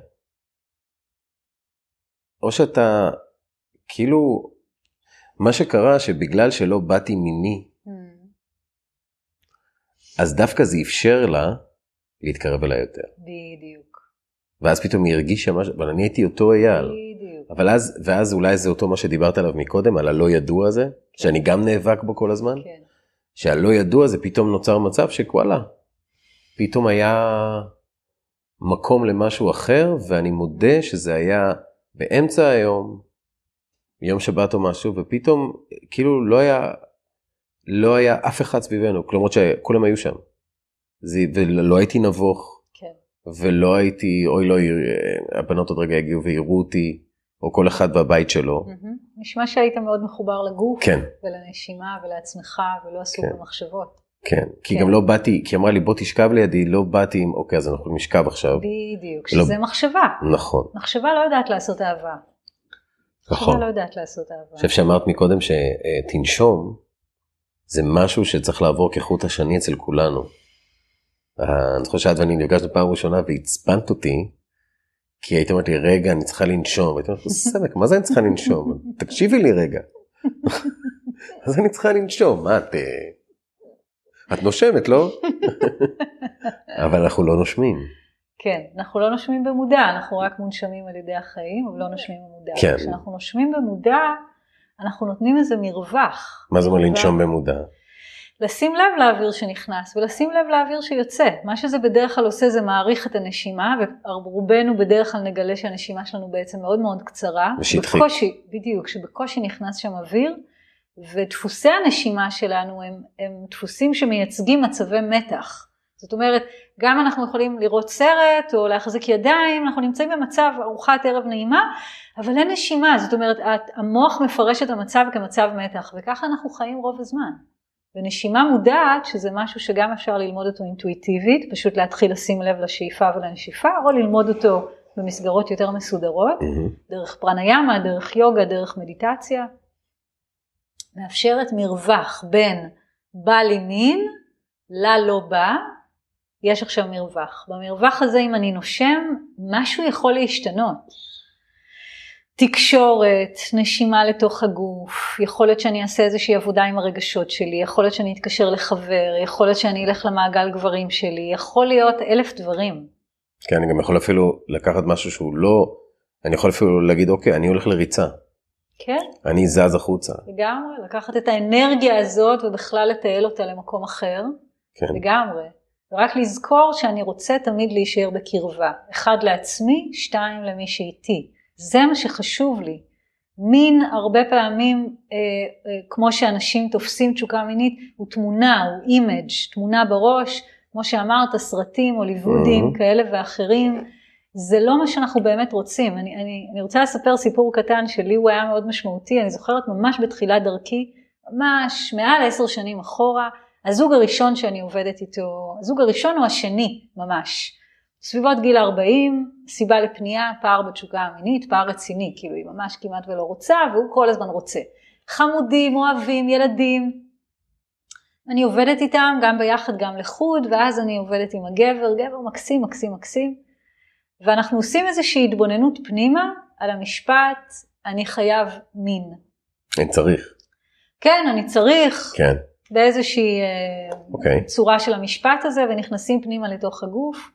או שאתה, כאילו, מה שקרה שבגלל שלא באתי מיני, Hmm, אז דווקא זה אפשר לה להתקרב אליי יותר. בדיוק, ואז פתאום היא הרגישה משהו, אבל אני הייתי אותו אייל. בדיוק. אבל אז, ואז אולי זה אותו מה שדיברת עליו מקודם, על הלא ידוע הזה, שאני גם נאבק בו כל הזמן, כן, שהלא ידוע זה פתאום נוצר מצב שוואלה, פתאום היה מקום למשהו אחר, ואני מודה שזה היה באמצע היום, יום שבת או משהו, ופתאום כאילו לא היה, לא היה אף אחד סביבנו, כלומר שכולם היו שם. זה, ולא הייתי נבוך, כן, ולא הייתי, אוי לא, הבנות עוד רגע יגיעו ויראו אותי, או כל אחד בבית שלו. נשמע שהיית מאוד מחובר לגוף, כן, ולנשימה ולעצמך, ולא עסוק כן. במחשבות. כן. כי כן. גם לא באתי, כי אמרה לי בוא תשכב לידי, לא באתי עם, אוקיי, אז אנחנו נשכב עכשיו. בדיוק, לא. שזה מחשבה. נכון, מחשבה לא יודעת לעשות אהבה. נכון. מחשבה לא יודעת לעשות אהבה. אני חושב שאמרת מקודם שתנשום, זה משהו שצריך לעבור כחוט השני אצל כולנו. אה, אני זוכר שאת ואני נפגשנו פעם ראשונה ועצבנת אותי, כי היית אומרת לי, רגע, אני צריכה לנשום. והייתי אומרת, סמק, מה זה אני צריכה לנשום? *laughs* תקשיבי לי רגע. *laughs* אז אני צריכה לנשום, מה את... את נושמת, לא? *laughs* אבל אנחנו לא נושמים. כן, אנחנו לא נושמים במודע, אנחנו רק מונשמים על ידי החיים, אבל לא נושמים במודע. כן. כשאנחנו נושמים במודע, אנחנו נותנים איזה מרווח. מה זה אומר. לנשום במודע? לשים לב לאוויר שנכנס ולשים לב לאוויר שיוצא. מה שזה בדרך כלל עושה זה מעריך את הנשימה, ורובנו בדרך כלל נגלה שהנשימה שלנו בעצם מאוד מאוד קצרה. ושטחית. בקושי, בדיוק, שבקושי נכנס שם אוויר, ודפוסי הנשימה שלנו הם, הם דפוסים שמייצגים מצבי מתח. זאת אומרת, גם אנחנו יכולים לראות סרט או להחזיק ידיים, אנחנו נמצאים במצב ארוחת ערב נעימה, אבל אין נשימה, זאת אומרת, המוח מפרש את המצב כמצב מתח, וככה אנחנו חיים רוב הזמן. ונשימה מודעת, שזה משהו שגם אפשר ללמוד אותו אינטואיטיבית, פשוט להתחיל לשים לב לשאיפה ולנשיפה, או ללמוד אותו במסגרות יותר מסודרות, mm-hmm. דרך פרניאמה, דרך יוגה, דרך מדיטציה, מאפשרת מרווח בין בא לי מין ללא בא, יש עכשיו מרווח. במרווח הזה אם אני נושם, משהו יכול להשתנות. תקשורת, נשימה לתוך הגוף, יכול להיות שאני אעשה איזושהי עבודה עם הרגשות שלי, יכול להיות שאני אתקשר לחבר, יכול להיות שאני אלך למעגל גברים שלי, יכול להיות אלף דברים. כן, אני גם יכול אפילו לקחת משהו שהוא לא, אני יכול אפילו להגיד, אוקיי, אני הולך לריצה. כן. אני זז החוצה. לגמרי, לקחת את האנרגיה הזאת ובכלל לתעל אותה למקום אחר. כן. לגמרי. ורק לזכור שאני רוצה תמיד להישאר בקרבה. אחד לעצמי, שתיים למי שאיתי. זה מה שחשוב לי. מין הרבה פעמים, אה, אה, כמו שאנשים תופסים תשוקה מינית, הוא תמונה, הוא image, תמונה בראש, כמו שאמרת, סרטים הוליוודים mm-hmm. כאלה ואחרים. זה לא מה שאנחנו באמת רוצים. אני, אני, אני רוצה לספר סיפור קטן שלי הוא היה מאוד משמעותי, אני זוכרת ממש בתחילת דרכי, ממש מעל עשר שנים אחורה, הזוג הראשון שאני עובדת איתו, הזוג הראשון או השני ממש, סביבות גיל 40, סיבה לפנייה, פער בתשוקה המינית, פער רציני, כאילו היא ממש כמעט ולא רוצה והוא כל הזמן רוצה. חמודים, אוהבים, ילדים. אני עובדת איתם גם ביחד, גם לחוד, ואז אני עובדת עם הגבר, גבר מקסים, מקסים, מקסים. ואנחנו עושים איזושהי התבוננות פנימה על המשפט, אני חייב מין. אני צריך. כן, אני צריך. כן. באיזושהי okay. אה, אוקיי. צורה של המשפט הזה, ונכנסים פנימה לתוך הגוף.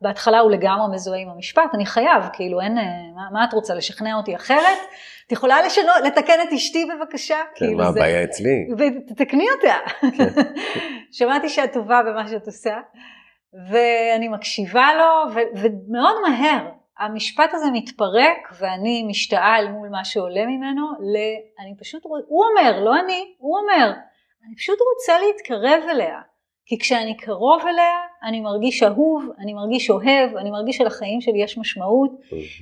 ובהתחלה הוא לגמרי מזוהה עם המשפט, אני חייב, כאילו אין, אה, מה, מה את רוצה, לשכנע אותי אחרת? את יכולה לשנות, לתקן את אשתי בבקשה? כן, כאילו מה זה, הבעיה אצלי? ותתקני אותה. כן. *laughs* שמעתי שאת טובה במה שאת עושה. ואני מקשיבה לו, ו- ומאוד מהר המשפט הזה מתפרק ואני משתאה אל מול מה שעולה ממנו, ל... אני פשוט, הוא אומר, לא אני, הוא אומר, אני פשוט רוצה להתקרב אליה. כי כשאני קרוב אליה, אני מרגיש אהוב, אני מרגיש אוהב, אני מרגיש שלחיים שלי יש משמעות.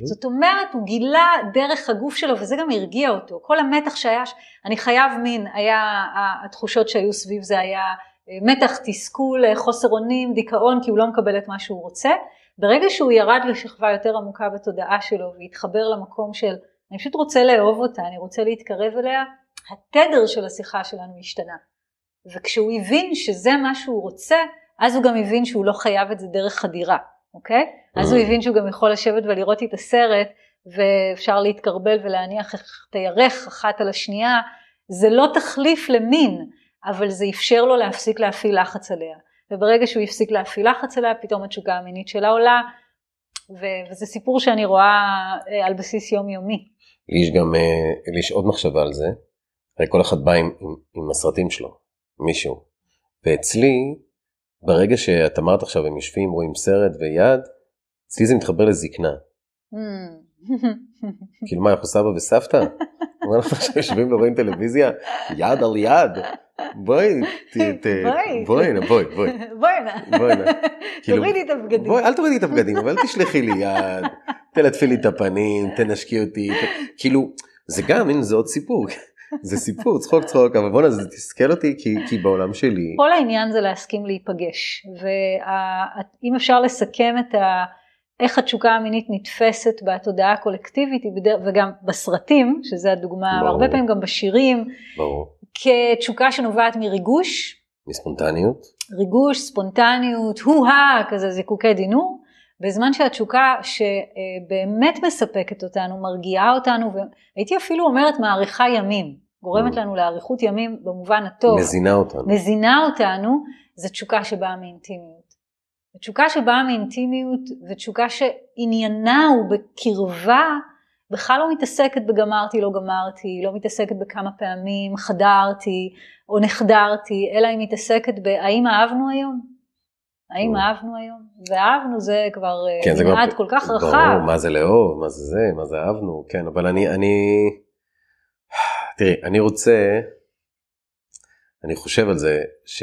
זאת אומרת, הוא גילה דרך הגוף שלו, וזה גם הרגיע אותו. כל המתח שהיה, אני חייב מין, היה, התחושות שהיו סביב זה היה מתח, תסכול, חוסר אונים, דיכאון, כי הוא לא מקבל את מה שהוא רוצה. ברגע שהוא ירד לשכבה יותר עמוקה בתודעה שלו והתחבר למקום של אני פשוט רוצה לאהוב אותה, אני רוצה להתקרב אליה, התדר של השיחה שלנו השתנה. וכשהוא הבין שזה מה שהוא רוצה, אז הוא גם הבין שהוא לא חייב את זה דרך חדירה, אוקיי? אז הוא הבין שהוא גם יכול לשבת ולראות את הסרט, ואפשר להתקרבל ולהניח את הירך אחת על השנייה, זה לא תחליף למין, אבל זה אפשר לו להפסיק להפעיל לחץ עליה. וברגע שהוא הפסיק להפעיל לחץ עליה, פתאום התשוקה המינית שלה עולה, ו- וזה סיפור שאני רואה אה, על בסיס יומיומי. לי יש גם, אה, לי יש עוד מחשבה על זה, הרי כל אחד בא עם, עם, עם הסרטים שלו, מישהו, ואצלי, ברגע שאת אמרת עכשיו הם יושבים, רואים סרט ויד, אצלי זה מתחבר לזקנה. Mm. *laughs* כאילו מה, אנחנו סבא וסבתא? אומר לך שיושבים ורואים טלוויזיה, יד על יד. *laughs* בואי, בואי, בואי, בואי. *laughs* בואי נא. *laughs* כאילו, תורידי את הבגדים. בואי, אל תורידי את הבגדים, אבל תשלחי לי יד, תלטפי לי את הפנים, תנשקי אותי, כאילו, זה גם, הנה זה עוד סיפור. זה סיפור, צחוק צחוק, אבל בואנה זה תסכל אותי כי, כי בעולם שלי. כל העניין זה להסכים להיפגש, ואם אפשר לסכם את ה... איך התשוקה המינית נתפסת בתודעה הקולקטיבית וגם בסרטים, שזה הדוגמה, ברור. הרבה פעמים גם בשירים, ברור. כתשוקה שנובעת מריגוש. מספונטניות. ריגוש, ספונטניות, הו-הא, כזה זיקוקי דינור, בזמן שהתשוקה שבאמת מספקת אותנו, מרגיעה אותנו, והייתי אפילו אומרת מאריכה ימים, גורמת mm. לנו לאריכות ימים במובן הטוב. מזינה אותנו. מזינה אותנו, זו תשוקה שבאה מאינטימיות. ותשוקה שבאה מאינטימיות ותשוקה שעניינה הוא בקרבה, בכלל לא מתעסקת בגמרתי, לא גמרתי, לא מתעסקת בכמה פעמים חדרתי או נחדרתי, אלא היא מתעסקת בהאם אהבנו היום? האם אהבנו היום? ואהבנו זה כבר כן, מנעד כל כך רחב. ברור, מה זה לאהוב, מה זה זה, מה זה אהבנו, כן, אבל אני, אני, *sighs* תראי, אני רוצה, אני חושב על זה, ש...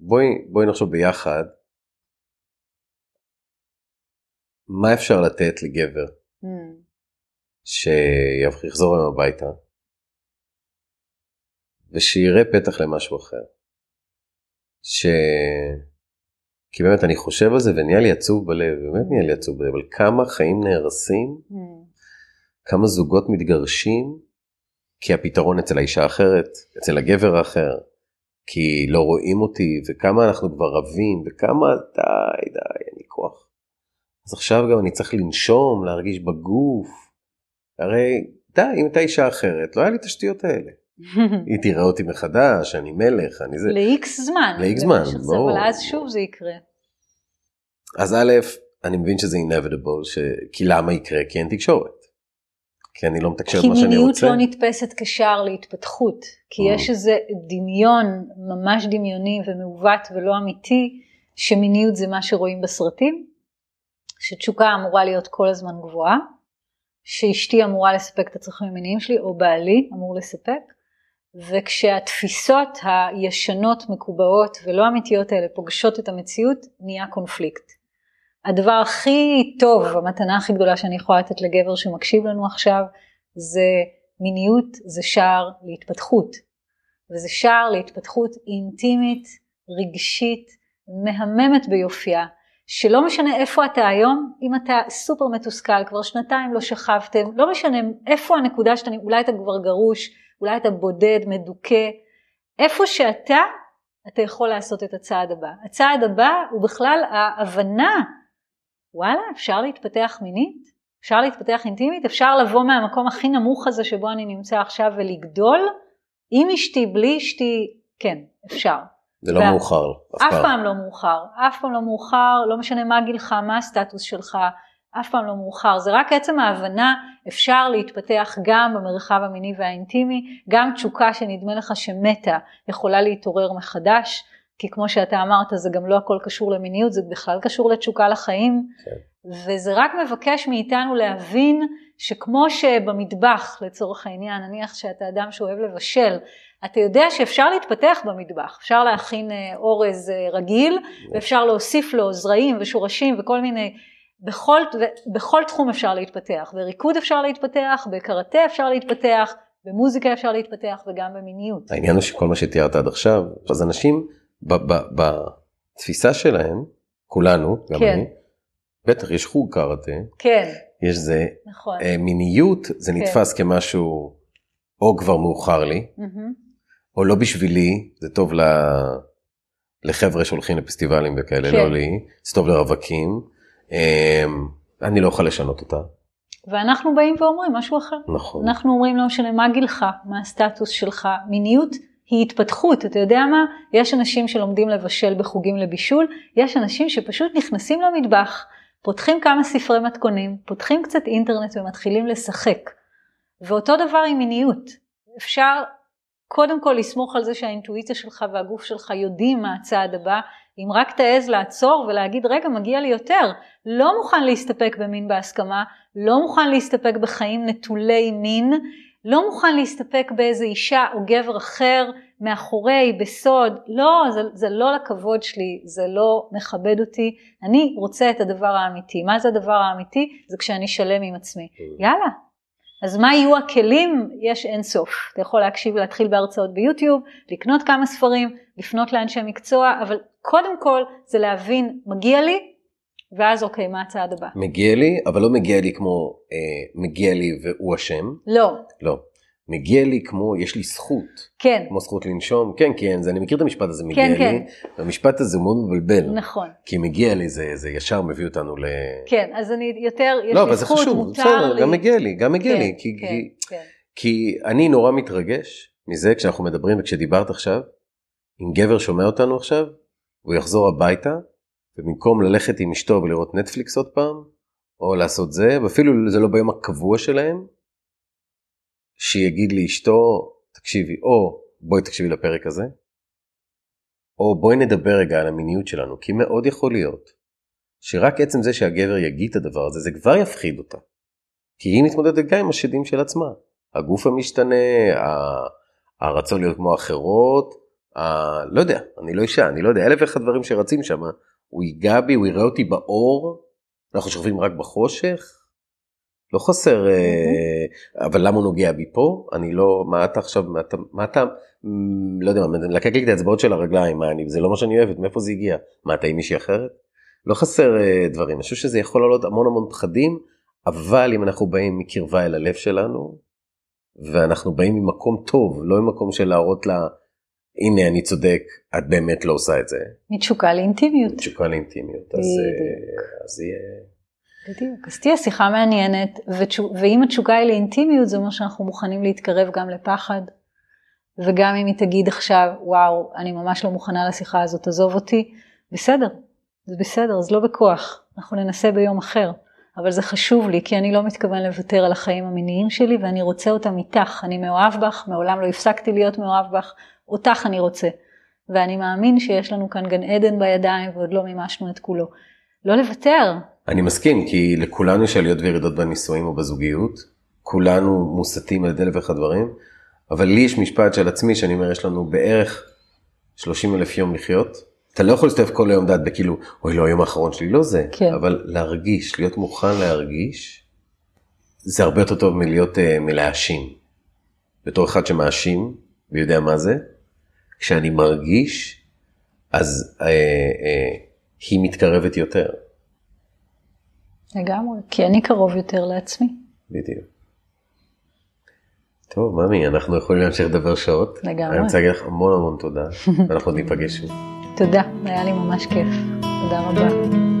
בואי, בואי נחשוב ביחד, מה אפשר לתת לגבר mm. שיחזור היום הביתה, ושיראה פתח למשהו אחר. ש... כי באמת אני חושב על זה ונהיה לי עצוב בלב, באמת נהיה לי עצוב בלב, על כמה חיים נהרסים, mm. כמה זוגות מתגרשים, כי הפתרון אצל האישה האחרת, אצל הגבר האחר, כי לא רואים אותי, וכמה אנחנו כבר רבים, וכמה די, די, אין לי כוח. אז עכשיו גם אני צריך לנשום, להרגיש בגוף. הרי די, אם הייתה אישה אחרת, לא היה לי את השטויות האלה. *laughs* היא תראה אותי מחדש, אני מלך, אני זה. לאיקס זמן. לאיקס זמן, ברור. אבל אז שוב זה יקרה. אז א', אני מבין שזה inevitable, ש... כי למה יקרה? כי אין תקשורת. כי אני לא מתקשר מה שאני רוצה. כי מיניות לא נתפסת כשער להתפתחות. כי mm. יש איזה דמיון ממש דמיוני ומעוות ולא אמיתי, שמיניות זה מה שרואים בסרטים, שתשוקה אמורה להיות כל הזמן גבוהה, שאשתי אמורה לספק את הצרכים המיניים שלי, או בעלי אמור לספק, וכשהתפיסות הישנות, מקובעות ולא אמיתיות האלה פוגשות את המציאות, נהיה קונפליקט. הדבר הכי טוב, המתנה הכי גדולה שאני יכולה לתת לגבר שמקשיב לנו עכשיו, זה מיניות, זה שער להתפתחות. וזה שער להתפתחות אינטימית, רגשית, מהממת ביופייה, שלא משנה איפה אתה היום, אם אתה סופר מתוסכל, כבר שנתיים לא שכבתם, לא משנה איפה הנקודה שאתה, אולי אתה כבר גרוש, אולי אתה בודד, מדוכא, איפה שאתה, אתה יכול לעשות את הצעד הבא. הצעד הבא הוא בכלל ההבנה, וואלה, אפשר להתפתח מינית? אפשר להתפתח אינטימית? אפשר לבוא מהמקום הכי נמוך הזה שבו אני נמצא עכשיו ולגדול? עם אשתי, בלי אשתי, כן, אפשר. זה לא וה... מאוחר, אף פעם. אף פעם לא מאוחר, אף פעם לא מאוחר, לא משנה מה גילך, מה הסטטוס שלך, אף פעם לא מאוחר, זה רק עצם ההבנה, אפשר להתפתח גם במרחב המיני והאינטימי, גם תשוקה שנדמה לך שמתה יכולה להתעורר מחדש, כי כמו שאתה אמרת זה גם לא הכל קשור למיניות, זה בכלל קשור לתשוקה לחיים, כן. וזה רק מבקש מאיתנו להבין שכמו שבמטבח לצורך העניין, נניח שאתה אדם שאוהב לבשל, אתה יודע שאפשר להתפתח במטבח, אפשר להכין אה, אורז אה, רגיל, ואפשר להוסיף לו זרעים ושורשים וכל מיני בכל, בכל תחום אפשר להתפתח, בריקוד אפשר להתפתח, בקראטה אפשר להתפתח, במוזיקה אפשר להתפתח וגם במיניות. העניין הוא שכל מה שתיארת עד עכשיו, אז אנשים בתפיסה שלהם, כולנו, גם כן. אני, בטח יש חוג קראטה, כן. יש זה, נכון. אה, מיניות זה כן. נתפס כמשהו או כבר מאוחר לי, mm-hmm. או לא בשבילי, זה טוב ל... לחבר'ה שהולכים לפסטיבלים וכאלה, כן. לא לי, זה טוב לרווקים. אמ, אני לא יכול לשנות אותה. ואנחנו באים ואומרים משהו אחר. נכון. אנחנו אומרים לא משנה מה גילך, מה הסטטוס שלך, מיניות היא התפתחות, אתה יודע מה? יש אנשים שלומדים לבשל בחוגים לבישול, יש אנשים שפשוט נכנסים למטבח, פותחים כמה ספרי מתכונים, פותחים קצת אינטרנט ומתחילים לשחק. ואותו דבר עם מיניות. אפשר קודם כל לסמוך על זה שהאינטואיציה שלך והגוף שלך יודעים מה הצעד הבא, אם רק תעז לעצור ולהגיד רגע מגיע לי יותר, לא מוכן להסתפק במין בהסכמה, לא מוכן להסתפק בחיים נטולי מין, לא מוכן להסתפק באיזה אישה או גבר אחר מאחורי, בסוד, לא, זה, זה לא לכבוד שלי, זה לא מכבד אותי, אני רוצה את הדבר האמיתי. מה זה הדבר האמיתי? זה כשאני שלם עם עצמי. יאללה, אז מה יהיו הכלים? יש אין סוף. אתה יכול להקשיב ולהתחיל בהרצאות ביוטיוב, לקנות כמה ספרים, לפנות לאנשי מקצוע, אבל קודם כל זה להבין, מגיע לי, ואז אוקיי, מה הצעד הבא? מגיע לי, אבל לא מגיע לי כמו אה, מגיע לי והוא אשם. לא. לא. מגיע לי כמו, יש לי זכות. כן. כמו זכות לנשום, כן, כן, זה, אני מכיר את המשפט הזה, מגיע כן, לי. כן. המשפט הזה הוא מאוד מבלבל. נכון. כי מגיע לי, זה, זה ישר מביא אותנו ל... כן, אז אני יותר, יש לא, לי זכות, חשוב, מותר בסדר, לי. גם מגיע לי, גם מגיע כן, לי. כי, כן, כי, כן. כי אני נורא מתרגש מזה כשאנחנו מדברים וכשדיברת עכשיו, אם גבר שומע אותנו עכשיו, הוא יחזור הביתה, ובמקום ללכת עם אשתו ולראות נטפליקס עוד פעם, או לעשות זה, ואפילו זה לא ביום הקבוע שלהם, שיגיד לאשתו, תקשיבי, או בואי תקשיבי לפרק הזה, או בואי נדבר רגע על המיניות שלנו, כי מאוד יכול להיות שרק עצם זה שהגבר יגיד את הדבר הזה, זה כבר יפחיד אותה. כי היא מתמודדת גם עם השדים של עצמה. הגוף המשתנה, הרצון להיות כמו אחרות, ה... לא יודע, אני לא אישה, אני לא יודע, אלף ואחד דברים שרצים שם, הוא ייגע בי, הוא יראה אותי באור, אנחנו שוכבים רק בחושך, לא חסר, mm-hmm. אבל למה הוא נוגע בי פה? אני לא, מה אתה עכשיו, מה אתה, מה אתה לא יודע, לקק לי את האצבעות של הרגליים, מה אני, זה לא מה שאני אוהבת, מאיפה זה הגיע? מה אתה עם מישהי אחרת? לא חסר אה, דברים, אני חושב שזה יכול לעלות המון המון פחדים, אבל אם אנחנו באים מקרבה אל הלב שלנו, ואנחנו באים ממקום טוב, לא ממקום של להראות לה, הנה אני צודק, את באמת לא עושה את זה. מתשוקה לאינטימיות. מתשוקה לאינטימיות, אז, אה, אז יהיה... בדיוק, אז תהיה שיחה מעניינת, ואם התשוקה היא לאינטימיות, זה אומר שאנחנו מוכנים להתקרב גם לפחד, וגם אם היא תגיד עכשיו, וואו, אני ממש לא מוכנה לשיחה הזאת, עזוב אותי, בסדר, זה בסדר, אז לא בכוח, אנחנו ננסה ביום אחר. אבל זה חשוב לי, כי אני לא מתכוון לוותר על החיים המיניים שלי, ואני רוצה אותם איתך. אני מאוהב בך, מעולם לא הפסקתי להיות מאוהב בך, אותך אני רוצה. ואני מאמין שיש לנו כאן גן עדן בידיים, ועוד לא מימשנו את כולו. לא לוותר. אני מסכים, כי לכולנו יש עליות וירידות בנישואים או בזוגיות. כולנו מוסתים על ידי אלף ואחד דברים. אבל לי יש משפט של עצמי שאני אומר, יש לנו בערך 30 אלף יום לחיות. אתה לא יכול להסתובב כל היום דעת בכאילו, אוי לא, היום האחרון שלי לא זה, כן. אבל להרגיש, להיות מוכן להרגיש, זה הרבה יותר טוב מלהיות, uh, מלהאשים. בתור אחד שמאשים ויודע מה זה, כשאני מרגיש, אז uh, uh, היא מתקרבת יותר. לגמרי, כי אני קרוב יותר לעצמי. בדיוק. טוב, ממי, אנחנו יכולים להמשיך לדבר שעות. לגמרי. אני רוצה להגיד לך המון המון תודה, *laughs* ואנחנו ניפגש תודה, היה לי ממש כיף. תודה רבה.